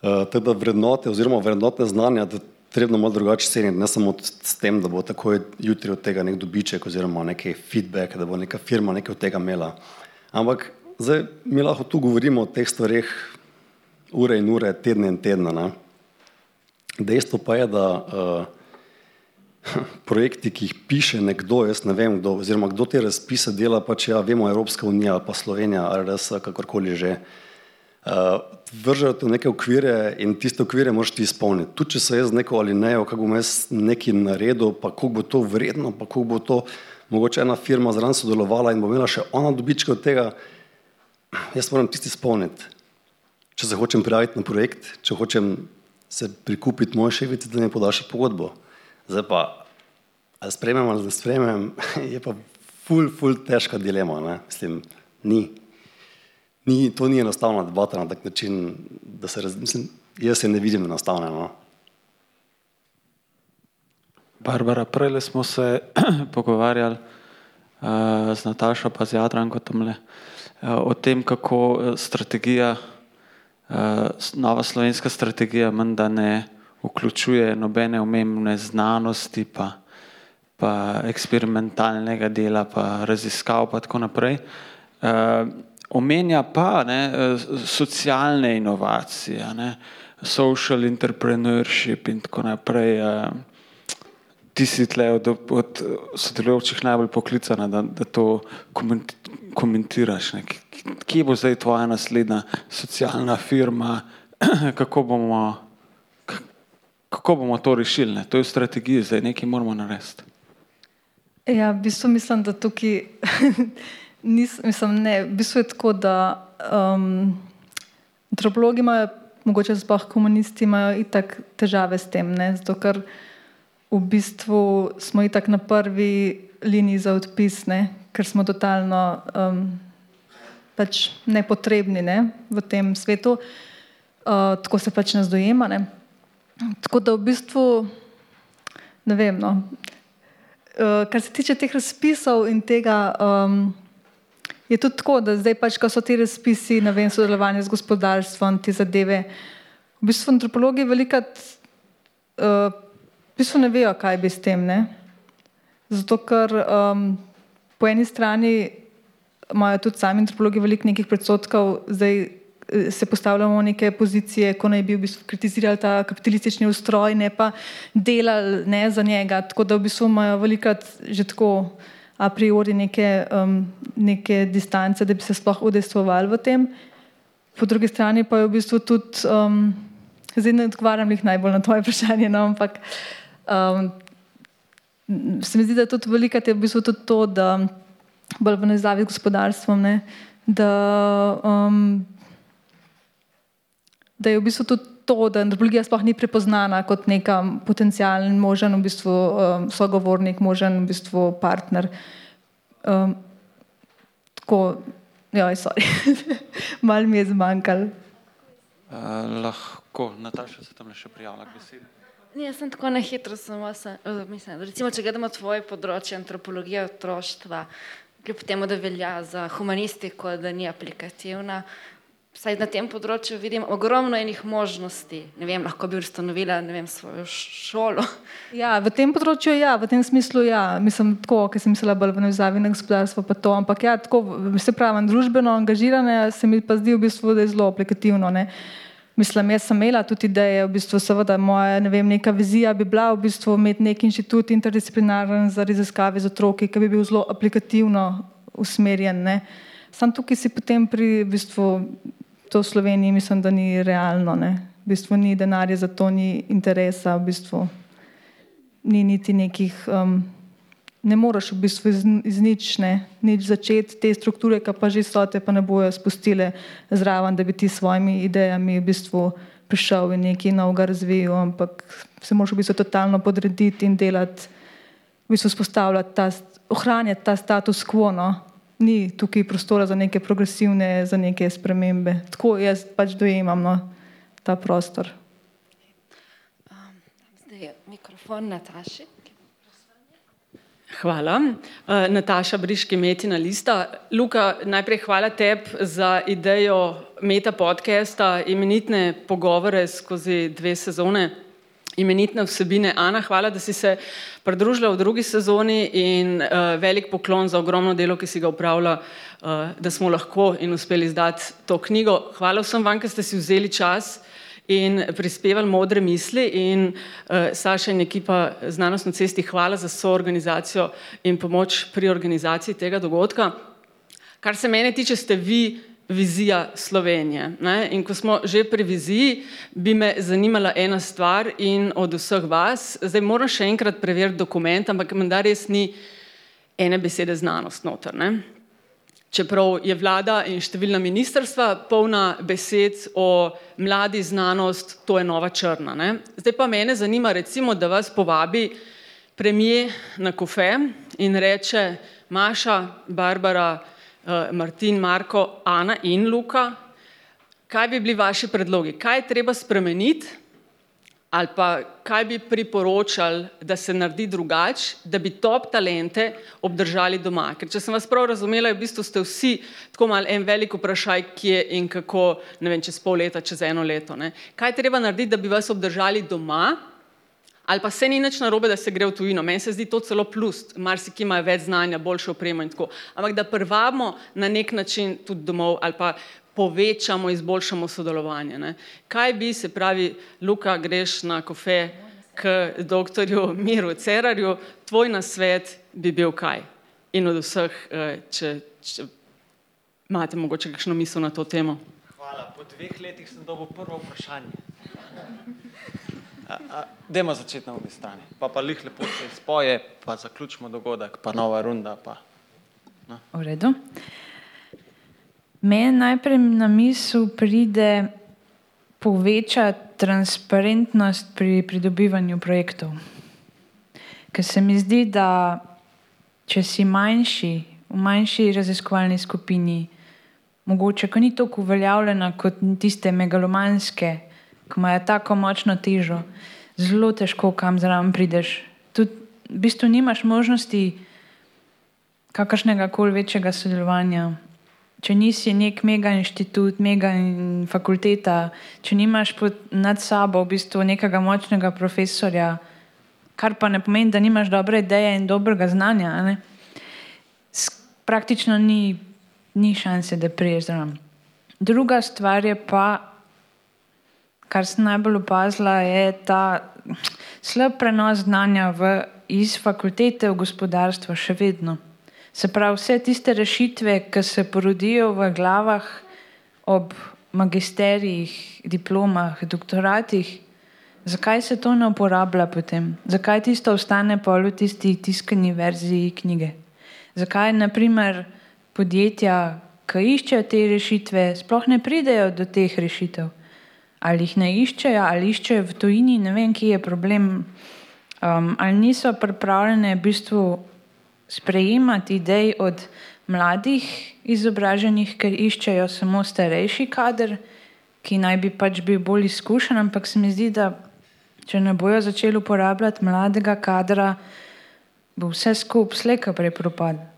Uh, tako da vrednote oziroma vrednotne znanja, da trebno malo drugače ceniti, ne samo s tem, da bo takoj jutri od tega nek dobiček oziroma neki feedback, da bo neka firma nekaj od tega imela. Ampak zdaj mi lahko tu govorimo o teh stvarih ure in ure, tedne in tedne. Ne? Dejstvo pa je, da uh, projekti, ki jih piše nekdo, jaz ne vem kdo, oziroma kdo te razpise dela, pač ja, vemo Evropska unija ali pa Slovenija ali res kakorkoli že. Uh, Vržejo te neke okvire in tiste okvire moraš ti izpolniti. Tudi če se jaz neko ali ne, kako bom jaz nekaj naredil, pa koliko bo to vredno, pa koliko bo to mogoče ena firma zraven sodelovala in bo imela še ona dobička od tega, jaz moram tisti izpolniti. Če se hočem prijaviti na projekt, če hočem se prikupiti moje šefice, da mi podaš pogodbo. Zdaj pa, ali spremem ali ne spremem, je pa ful, ful težka dilema. Ne? Mislim, ni. Ni. To ni enostavna debata na tak način, da se razmislim. Jaz se ne vidim enostavno. No? Barbara, prej smo se pogovarjali uh, z Natašo, pa z Jadranko tamle, uh, o tem, kako uh, strategija, uh, nova slovenska strategija, menda ne vključuje nobene omembne znanosti, pa, pa eksperimentalnega dela, pa raziskav, pa tako naprej. Uh, omenja pa ne, socialne inovacije, ne, social entrepreneurship in tako naprej. Uh, ti si tle od, od sodelujočih najbolj poklicana, da, da to komentiraš. Ne. Kje bo zdaj tvoja naslednja socialna firma, kako bomo kako bomo to rešili? Ne? To je strategija, zdaj nekaj moramo narediti. Ja, v bistvu mislim, da tukaj nis, mislim, ne, v bistvu je tako, da um, antropologi imajo, mogoče sploh komunisti imajo itak težave s tem, ne? zato ker v bistvu smo itak na prvi liniji za odpis, ne? ker smo totalno um, pač nepotrebni ne? v tem svetu, uh, tako se pač nas dojema. Ne? Tako da v bistvu ne vem. No. Uh, kar se tiče teh razpisov in tega, um, je tudi tako, da zdaj pač, ko so ti razpisi, ne vem, sodelovanje z gospodarstvom, te zadeve, v bistvu antropologi velikrat uh, v bistvu ne vejo, kaj bi s tem. Ne? Zato, ker um, po eni strani imajo tudi sami antropologi veliko nekih predsotkov, zdaj se postavljamo v neke pozicije, ko naj bi v bistvu kritizirali ta kapitalistični ustroj, ne pa delali ne, za njega. Tako da v bistvu imajo velikrat že tako a priori neke, um, neke distance, da bi se sploh udejstvovali v tem. Po drugi strani pa je v bistvu tudi, um, zdaj ne odgovarjam jih najbolj na tvoje vprašanje, no, ampak um, se mi zdi, da je tudi velikrat je v bistvu tudi to, da bolj v nezavi z gospodarstvom, ne, da um, da je v bistvu tudi to, da antropologija sploh ni prepoznana kot neka potencijalen možen v bistvu, um, sogovornik, možen v bistvu partner. Um, tako, ja, sorry, malo mi je zmanjkalo. Uh, lahko, Nataša se tam še prijavlja k besedi. Ne, jaz sem tako na hitro, samo se, uh, mislim, recimo, če gledamo tvoje področje antropologije otroštva, kljub temu, da velja za humanistiko, da ni aplikativna, Vsaj na tem področju vidim ogromno enih možnosti. Ne vem, lahko bi ustanovila vem, svojo šolo. Ja, v tem področju, ja, v tem smislu, ja, mislim, tako, ker sem mislila bolj v nezavi na gospodarstvo, pa to, ampak ja, tako, se pravi, družbeno angažirane, se mi pa zdi v bistvu, da je zelo aplikativno. Ne. Mislim, jaz sem imela tudi ideje, v bistvu, seveda, moja ne vem, neka vizija bi bila v bistvu imeti nek inštitut interdisciplinaren za raziskave z otroki, ki bi bil zelo aplikativno usmerjen. Ne. Sam tukaj si potem pri v bistvu, to v Sloveniji mislim, da ni realno. Ne? V bistvu ni denarja za to, ni interesa, v bistvu ni niti nekih. Um, ne moreš v bistvu iz, iz nič, ne, nič začeti, te strukture, ki pa že so te, pa ne bojo spustile zraven, da bi ti s svojimi idejami v bistvu prišel in nekaj novega razvijal, ampak se moraš v bistvu totalno podrediti in delati, v bistvu spostavljati ta, ohranjati ta status quo. No ni tukaj prostora za neke progresivne, za neke spremembe. Tako jaz pač dojemam no, ta prostor. Um, zdaj je mikrofon Nataši. Hvala. Uh, Nataša Briški, Metina Lista. Luka, najprej hvala tebi za idejo meta podcasta, imenitne pogovore skozi dve sezone imenitne vsebine. Ana, hvala, da si se pridružila v drugi sezoni in uh, velik poklon za ogromno delo, ki si ga upravlja, uh, da smo lahko in uspeli izdati to knjigo. Hvala vsem vam, ki ste si vzeli čas in prispevali modre misli. In uh, Saša in ekipa Znanost na cesti, hvala za soorganizacijo in pomoč pri organizaciji tega dogodka. Kar se mene tiče, ste vi vizija Slovenije. Ne? In ko smo že pri viziji, bi me zanimala ena stvar in od vseh vas, zdaj moram še enkrat preveriti dokument, ampak menda res ni ene besede znanost noter. Ne? Čeprav je vlada in številna ministrstva polna besed o mladi znanost, to je nova črna. Ne? Zdaj pa mene zanima, recimo, da vas povabi premije na kofe in reče Maša, Barbara, Martin, Marko, Ana in Luka. Kaj bi bili vaši predlogi? Kaj je treba spremeniti ali pa kaj bi priporočali, da se naredi drugače, da bi top talente obdržali doma? Ker če sem vas prav razumela, v bistvu ste vsi tako mal en velik vprašaj, kje in kako, ne vem, čez pol leta, čez eno leto. Ne? Kaj je treba narediti, da bi vas obdržali doma? Ali pa se ni nič narobe, da se gre v tujino. Meni se zdi to celo plus, marsikaj ima več znanja, boljšo opremo in tako. Ampak da prvamo na nek način tudi domov ali pa povečamo, izboljšamo sodelovanje. Ne. Kaj bi se pravi, Luka, greš na kofe k doktorju Miru Cerarju, tvoj nasvet bi bil kaj? In od vseh, eh, če, če imate mogoče kakšno misel na to temo. Hvala. Po dveh letih sem dobil prvo vprašanje. Demo začeti na obi strani, pa pa lih lepo se spoje, pa zaključimo dogodek, pa nova runda. Pa. No. V redu. Meni najprej na misel pride povečati transparentnost pri pridobivanju projektov. Ker se mi zdi, da če si manjši, v manjši raziskovalni skupini, mogoče, ko ni tako uveljavljena kot tiste megalomanske, ki imajo tako močno težo, zelo težko kam zraven prideš. Tudi v bistvu nimaš možnosti kakršnega koli večjega sodelovanja. Če nisi nek mega inštitut, mega fakulteta, če nimaš nad sabo v bistvu nekega močnega profesorja, kar pa ne pomeni, da nimaš dobre ideje in dobrega znanja, praktično ni, ni šanse, da priješ zraven. Druga stvar je pa, kar sem najbolj opazila, je ta slab prenos znanja v, iz fakultete v gospodarstvo, še vedno. Se pravi, vse tiste rešitve, ki se porodijo v glavah ob magisterijih, diplomah, doktoratih, zakaj se to ne uporablja potem? Zakaj tisto ostane pa v tisti tiskani verziji knjige? Zakaj, naprimer, podjetja, ki iščejo te rešitve, sploh ne pridejo do teh rešitev? Ali jih ne iščejo, ali iščejo v tujini, ne vem, kje je problem, um, ali niso pripravljene v bistvu sprejemati idej od mladih izobraženih, ker iščejo samo starejši kader, ki naj bi pač bil bolj izkušen, ampak se mi zdi, da če ne bojo začeli uporabljati mladega kadra, bo vse skupaj slejka prej propadlo.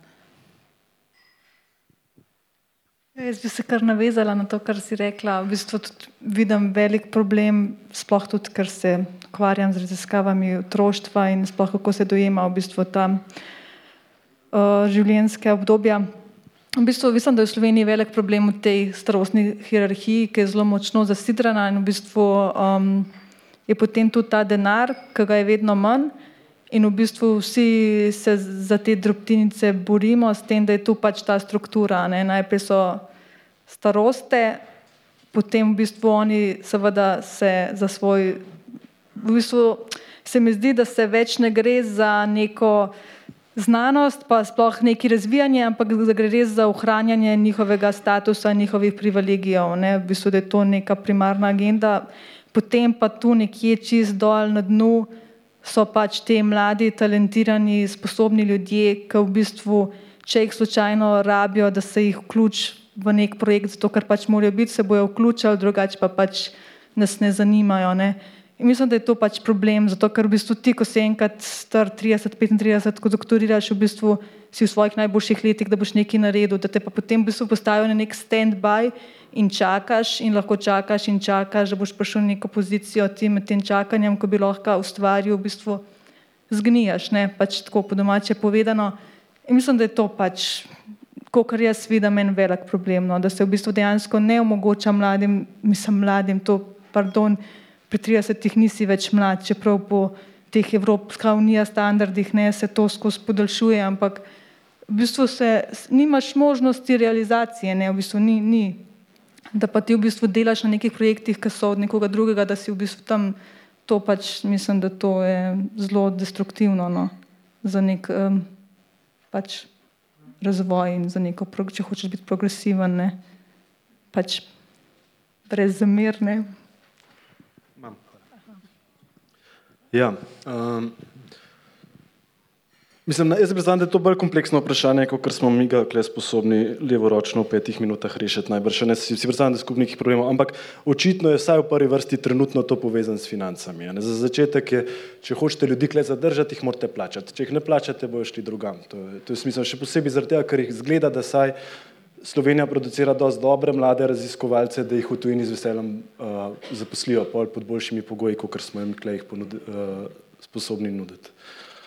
Jaz bi se kar navezala na to, kar si rekla. V bistvu vidim velik problem, sploh tudi, ker se ukvarjam z raziskavami otroštva in sploh kako se dojema v bistvu ta uh, življenjske obdobja. V bistvu mislim, da je v Sloveniji velik problem v tej starostni hierarhiji, ki je zelo močno zasidrana in v bistvu um, je potem tudi ta denar, ki ga je vedno manj. In v bistvu vsi se za te drobtinice borimo, s tem, da je tu pač ta struktura. Ne? Najprej so staroste, potem v bistvu oni seveda se za svoj. V bistvu se mi zdi, da se več ne gre za neko znanost, pa sploh neki razvijanje, ampak da gre res za ohranjanje njihovega statusa, njihovih privilegijev. Ne? V bistvu je to neka primarna agenda, potem pa tu nekje čist dol na dnu so pač ti mladi, talentirani, sposobni ljudje, ki v bistvu, če jih slučajno rabijo, da se jih vključi v nek projekt, zato ker pač morajo biti, se bojo vključili, drugače pa pač nas ne zanimajo. Ne. In mislim, da je to pač problem, zato ker v bistvu ti, ko si enkrat star 30-35, ko doktoriraš, v bistvu si v svojih najboljših letih, da boš nekaj naredil, da te pa potem v bistvu postavijo na nek stand-by in čakaš in lahko čakaš in čakaš, da boš prišel v neko pozicijo ti med tem čakanjem, ko bi lahko ustvaril, v bistvu zgnijaš, ne, pač tako po domače povedano. In mislim, da je to pač, kar jaz vidim, en velik problem, no, da se v bistvu dejansko ne omogoča mladim, mislim mladim, to pardon, pri 30 nisi več mlad, čeprav po teh Evropska unija standardih ne se to skozi podaljšuje, ampak v bistvu se, nimaš možnosti realizacije, ne, v bistvu ni, ni, da pa ti v bistvu delaš na nekih projektih, ki so od nekoga drugega, da si v bistvu tam, to pač mislim, da to je zelo destruktivno no, za nek um, pač razvoj in za neko, če hočeš biti progresiven, ne, pač brez zamerne. Ja, um, mislim, jaz predstavljam, da je to bolj kompleksno vprašanje, kot smo mi ga sposobni levoročno v petih minutah rešiti. Najbrž ne si, si predstavljam, da je skupnih problemov, ampak očitno je vsaj v prvi vrsti trenutno to povezano s financami. Ne? Za začetek je, če hočete ljudi kle zadržati, jih morate plačati. Če jih ne plačate, bojo šli drugam. To je, to je smisel še posebej zaradi tega, ker jih zgleda, da saj Slovenija producira dosti dobre mlade raziskovalce, da jih v tujini z veseljem uh, zaposlijo pod boljšimi pogoji, kot smo jim tukaj uh, sposobni nuditi.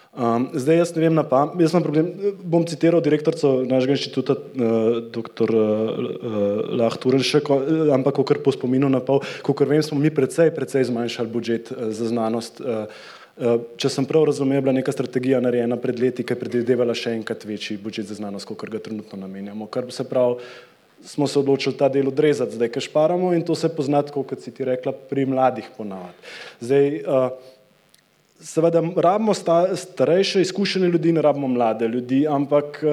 Um, zdaj jaz ne vem na pamet, jaz imam problem, bom citiral direktorico našega inštituta, uh, dr. Uh, Lahturenšek, ampak kar po spominu na pol, kot vem, smo mi precej, precej zmanjšali budžet uh, za znanost. Uh, Če sem prav razumel, je bila neka strategija narejena pred leti, ki je predvidevala še enkrat večji budžet za znanost, kot ga trenutno namenjamo. Kar se pravi, smo se odločili ta del odrezati, zdaj kaj šparamo in to se pozna, kot si ti rekla, pri mladih ponavadi. Zdaj, seveda, rabimo starejše, izkušene ljudi, ne rabimo mlade ljudi, ampak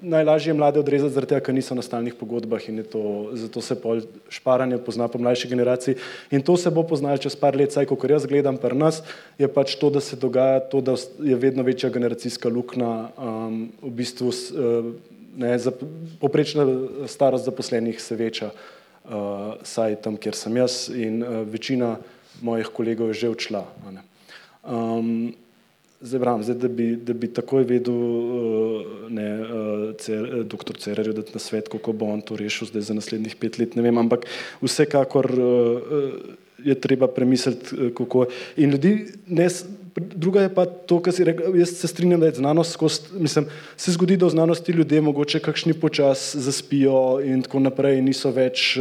najlažje je mlade odrezati, zaradi tega, ker niso na stalnih pogodbah in to, zato se pol šparanje pozna po mlajši generaciji. In to se bo poznalo čez par let, saj, kot jaz gledam pri nas, je pač to, da se dogaja to, da je vedno večja generacijska luknja, um, v bistvu uh, ne, za, poprečna starost zaposlenih se veča, uh, saj tam, kjer sem jaz in uh, večina mojih kolegov je že odšla. Um, Zdaj, bram, zdaj, da, bi, da bi takoj vedel, eh, ne, eh, cer, eh, doktor Cerer, da na svet, kako bo on to rešil za naslednjih pet let, ne vem, ampak vsekakor je treba premisliti, kako. In ljudi, ne, druga je pa to, kar si rekel, jaz se strinjam, da je znanost skozi, mislim, se zgodi, da v znanosti ljudje mogoče kakšni počas zaspijo in tako naprej, niso več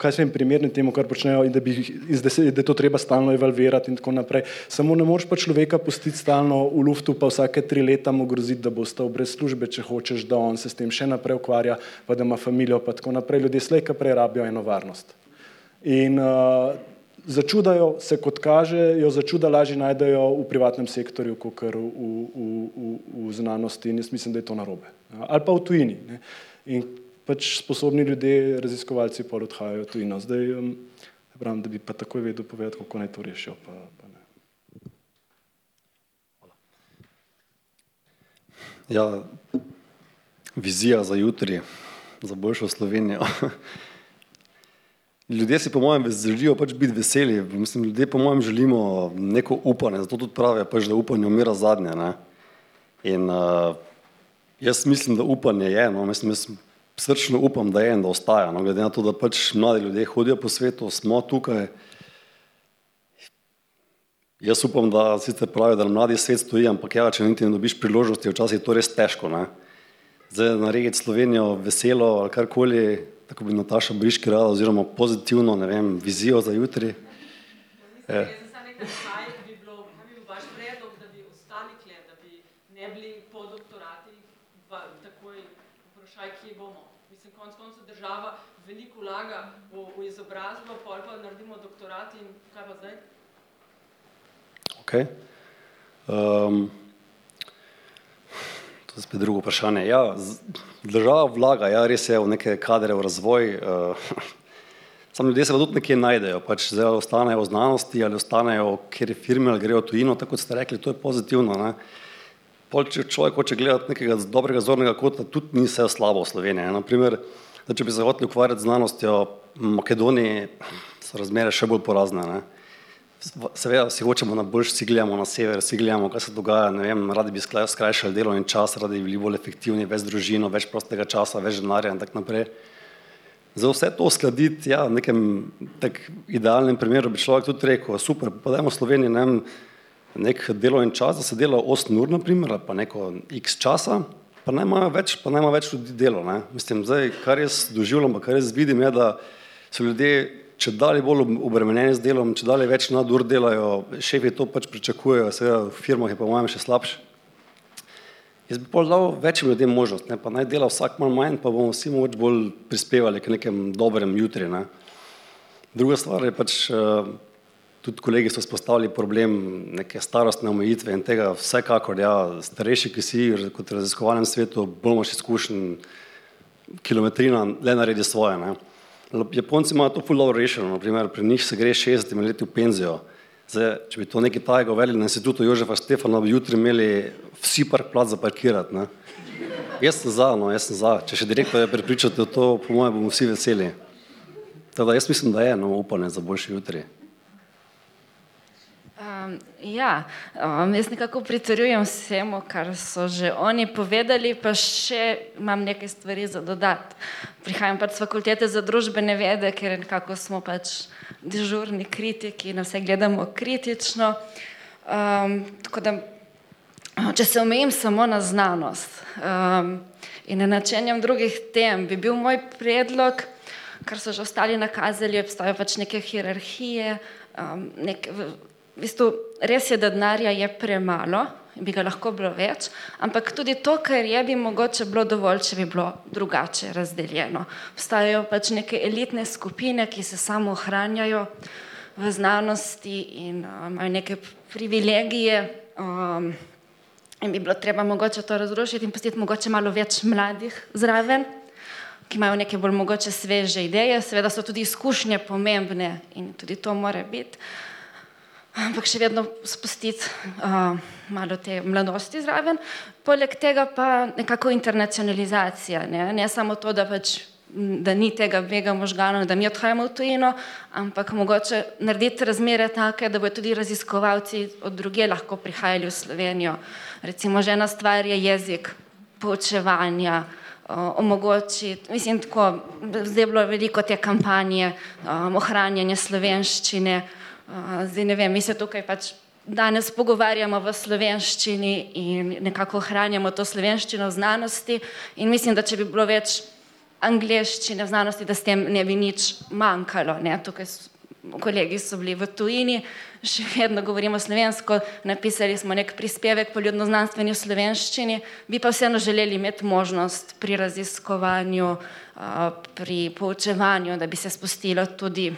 kaj sem primerni temu, kar počnejo in da, bi, in da, se, da je to treba stalno evalvirati in tako naprej. Samo ne moreš pa človeka pustiti stalno v luftu, pa vsake tri leta mu groziti, da bo ostal brez službe, če hočeš, da on se s tem še naprej ukvarja, pa da ima familijo, pa tako naprej. Ljudje slejka prej rabijo eno varnost. In uh, začudajo se, kot kaže, jo začuda lažje najdejo v privatnem sektorju, kot v, v, v, v znanosti in jaz mislim, da je to narobe. Ali pa v tujini. Ne. In pač sposobni ljudje, raziskovalci, pa odhajajo tu in zdaj. Um, pravim, da bi pa takoj vedel povedati, kako naj to rešijo. Pa, pa ja, vizija za jutri, za boljšo Slovenijo. Ljudje si, po mojem, želijo pač biti veseli. Mislim, ljudje, po mojem, želimo neko upanje, zato tudi pravijo, pač, da upanje umira zadnje. Ne? In uh, jaz mislim, da upanje je. No? Mislim, jaz srčno upam, da je in da ostaja. No, glede na to, da pač mladi ljudje hodijo po svetu, smo tukaj. Jaz upam, da sicer pravijo, da mladi svet stoji, ampak ja, če niti ne dobiš priložnosti, je včasih to res težko. Ne? Zdaj narediti Slovenijo veselo ali karkoli, tako bi Nataša Briški rada, oziroma pozitivno, ne vem, vizijo za jutri. Eh. Vlaga v, v izobrazbo, pol pa naredimo doktorat in kaj pa zdaj? Ok. Um, to je spet drugo vprašanje. Ja, država vlaga, ja, res je v neke kadre, v razvoj. Uh, Sam ljudje se tudi nekje najdejo, pač zdaj ostanejo v znanosti ali ostanejo kjer firme ali grejo tujino, tako kot ste rekli, to je pozitivno. Ne? Pol, če človek hoče gledati nekega dobrega zornega kota, tudi ni vse slabo v Sloveniji. Naprimer, Da, če bi se hoteli ukvarjati z znanostjo v Makedoniji, so razmere še bolj porazne. Ne? Seveda si hočemo na boljši, si gledamo na sever, si gledamo, kaj se dogaja, vem, radi bi skrajšali delovni čas, radi bi bili bolj efektivni, več družino, več prostega časa, več denarja in tako naprej. Za vse to uskladiti, ja, v nekem idealnem primeru bi človek tudi rekel, super, pa dajmo Sloveniji ne, nek delovni čas, da se dela 8 ur, naprimer, pa neko x časa, pa naj imajo več, pa naj imajo več ljudi delo. Ne? Mislim, zdaj, kar jaz doživljam, kar jaz vidim, je, da so ljudje če dalje bolj obremenjeni z delom, če dalje več nadur delajo, šefi to pač pričakujejo, seveda v firmah je pa mojem še slabše. Jaz bi pol dal večjim ljudem možnost, ne, pa naj dela vsak malo manj, pa bomo vsi moč bolj prispevali k nekem dobrem jutri. Ne. Druga stvar je pač, uh, tudi kolegi so spostavili problem neke starostne omejitve in tega vsekakor, ja, starejši, ki si kot v raziskovalnem svetu, bolj imaš izkušen, kilometrina le naredi svoje. Ne. Japonci imajo to fulano rešeno, naprimer pri njih se gre 60 let v penzijo. Zdaj, če bi to nekaj tajega uvedli na institutu Jožefa Stefana, bi jutri imeli vsi park plac za parkirati. Ne? Jaz sem za, no, jaz sem za. Če še direktor je pripričati v to, po mojem bomo vsi veseli. Teda jaz mislim, da je no, upanje za boljši jutri. Um, ja, um, jaz nekako pritrjujem vsemu, kar so že oni povedali, pa še imam nekaj stvari za dodati. Prihajam pač z fakultete za družbene vede, ker nekako smo pač dežurni kritiki, na vse gledamo kritično. Um, tako da, če se omejim samo na znanost um, in ne načenjam drugih tem, bi bil moj predlog, kar so že ostali nakazali, obstajajo pač neke hierarhije, um, nek, v bistvu, res je, da denarja je premalo, bi ga lahko bilo več, ampak tudi to, kar je, bi mogoče bilo dovolj, če bi bilo drugače razdeljeno. Obstajajo pač neke elitne skupine, ki se samo ohranjajo v znanosti in uh, imajo neke privilegije. Um, in bi bilo treba mogoče to razrušiti in pustiti mogoče malo več mladih zraven, ki imajo neke bolj mogoče sveže ideje. Seveda so tudi izkušnje pomembne in tudi to mora biti ampak še vedno spustiti uh, malo te mladosti zraven. Poleg tega pa nekako internacionalizacija, ne, ne samo to, da, pač, da ni tega vega možganov, da mi odhajamo v tujino, ampak mogoče narediti razmere take, da bodo tudi raziskovalci od druge lahko prihajali v Slovenijo. Recimo, že ena stvar je jezik poučevanja. Omogočiti, mislim, tako, zdaj je bilo veliko te kampanje, um, ohranjanje slovenščine, Zdaj ne vem, mi se tukaj pač danes pogovarjamo v slovenščini in nekako ohranjamo to slovenščino v znanosti in mislim, da če bi bilo več angliščine v znanosti, da s tem ne bi nič manjkalo. Ne? Tukaj so, kolegi so bili v tujini, še vedno govorimo slovensko, napisali smo nek prispevek po ljudno-znanstveni slovenščini, bi pa vseeno želeli imeti možnost pri raziskovanju, pri poučevanju, da bi se spustilo tudi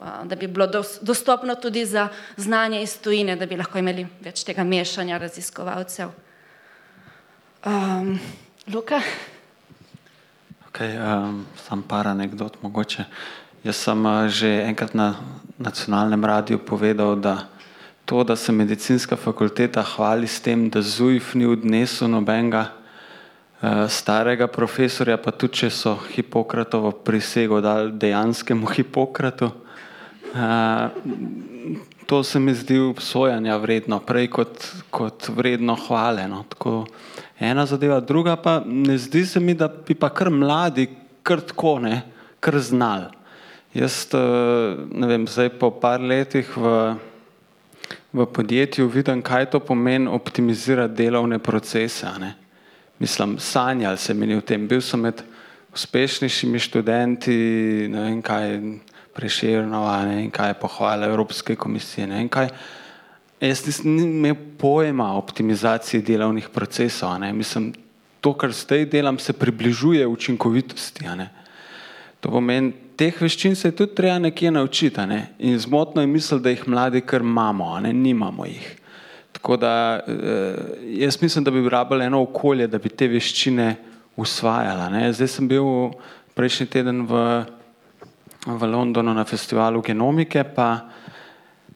da bi bilo dostopno tudi za znanje iz tujine, da bi lahko imeli več tega mešanja raziskovalcev. Um, Luka? Okay, um, sam par anegdot mogoče. Jaz sem uh, že enkrat na nacionalnem radiju povedal, da to, da se medicinska fakulteta hvali s tem, da ZUIF ni odnesel nobenega uh, starega profesorja, pa tudi če so Hipokratovo prisego dali dejanskemu Hipokratu, to se mi zdi obsojanja vredno, prej kot, kot vredno hvale. No. Tako, ena zadeva, druga pa ne zdi se mi, da bi pa kar mladi, kar tako ne, kar znali. Jaz ne vem, zdaj po par letih v, v podjetju vidim, kaj to pomeni optimizirati delovne procese. Ne. Mislim, sanjali se mi v tem, bil sem med uspešnejšimi študenti, ne vem kaj, preširnova in kaj je pohvala Evropske komisije. Ne, kaj, jaz nisem imel pojma o optimizaciji delovnih procesov. Ne, mislim, to, kar zdaj delam, se približuje učinkovitosti. To pomeni, teh veščin se je tudi treba nekje naučiti. Ne? In zmotno je misel, da jih mladi kar imamo, ne nimamo jih. Tako da eh, jaz mislim, da bi rabili eno okolje, da bi te veščine usvajala. Ne? Zdaj sem bil prejšnji teden v v Londonu na festivalu genomike, pa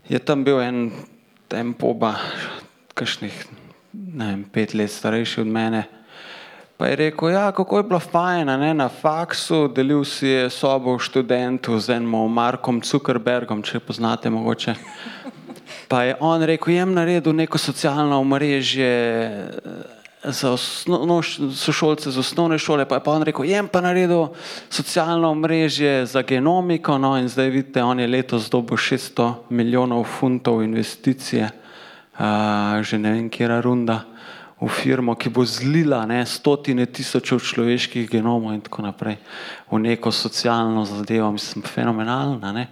je tam bil en tempoba, kakšnih vem, pet let starejši od mene. Pa je rekel, ja, kako je bilo fajn, ne, na faksu, delil si je sobo študentu z enim Markom Zuckerbergom, če poznate mogoče. Pa je on rekel, jem naredil neko socialno omrežje, za osnovno, sošolce z osnovne šole, pa je pa on rekel, jem pa naredil socialno mrežje za genomiko, no in zdaj vidite, on je letos dobil 600 milijonov funtov investicije, uh, že ne vem, kjera runda v firmo, ki bo zlila ne, stotine tisočev človeških genomov in tako naprej v neko socialno zadevo, mislim, fenomenalna. Ne.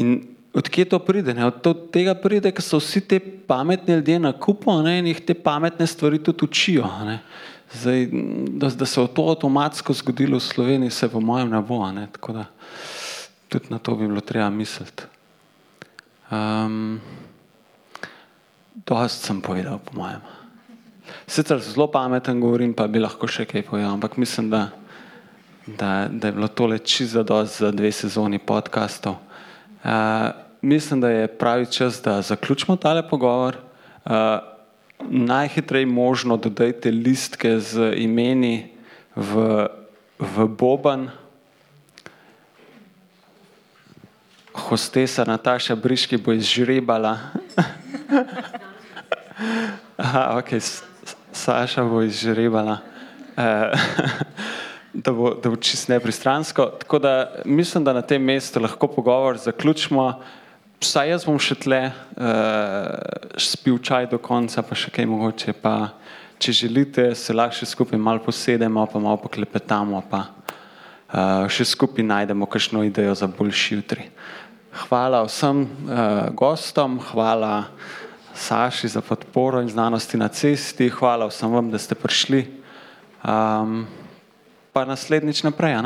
In odkje to pride? Ne? Od tega pride, ker so vsi te pametni ljudje na kupu in jih te pametne stvari tudi učijo. Ne? Zdaj, da, da se je to avtomatsko zgodilo v Sloveniji, se po mojem ne bo. Ne? Tako da tudi na to bi bilo treba misliti. Um, dost sem povedal, po mojem. Sicer zelo pameten govorim, pa bi lahko še kaj povedal, ampak mislim, da, da, da je bilo tole čisto dosti za dve sezoni podkastov. Uh, mislim, da je pravi čas, da zaključimo tale pogovor. Uh, najhitreje možno dodajte listke z imeni v, v Boban. Hostesa Nataša Briški bo izžrebala. Aha, ok, Saša bo izžrebala. Uh, da bo, da bo čist nepristransko. Tako da mislim, da na tem mestu lahko pogovor zaključimo. Vsaj jaz bom še tle, uh, spil čaj do konca, pa še kaj mogoče. Pa, če želite, se lahko še skupaj malo posedemo, pa malo poklepetamo, pa uh, še skupaj najdemo kakšno idejo za boljši jutri. Hvala vsem uh, gostom, hvala Saši za podporo in znanosti na cesti, hvala vsem vam, da ste prišli. Um, pa naslednjič naprej.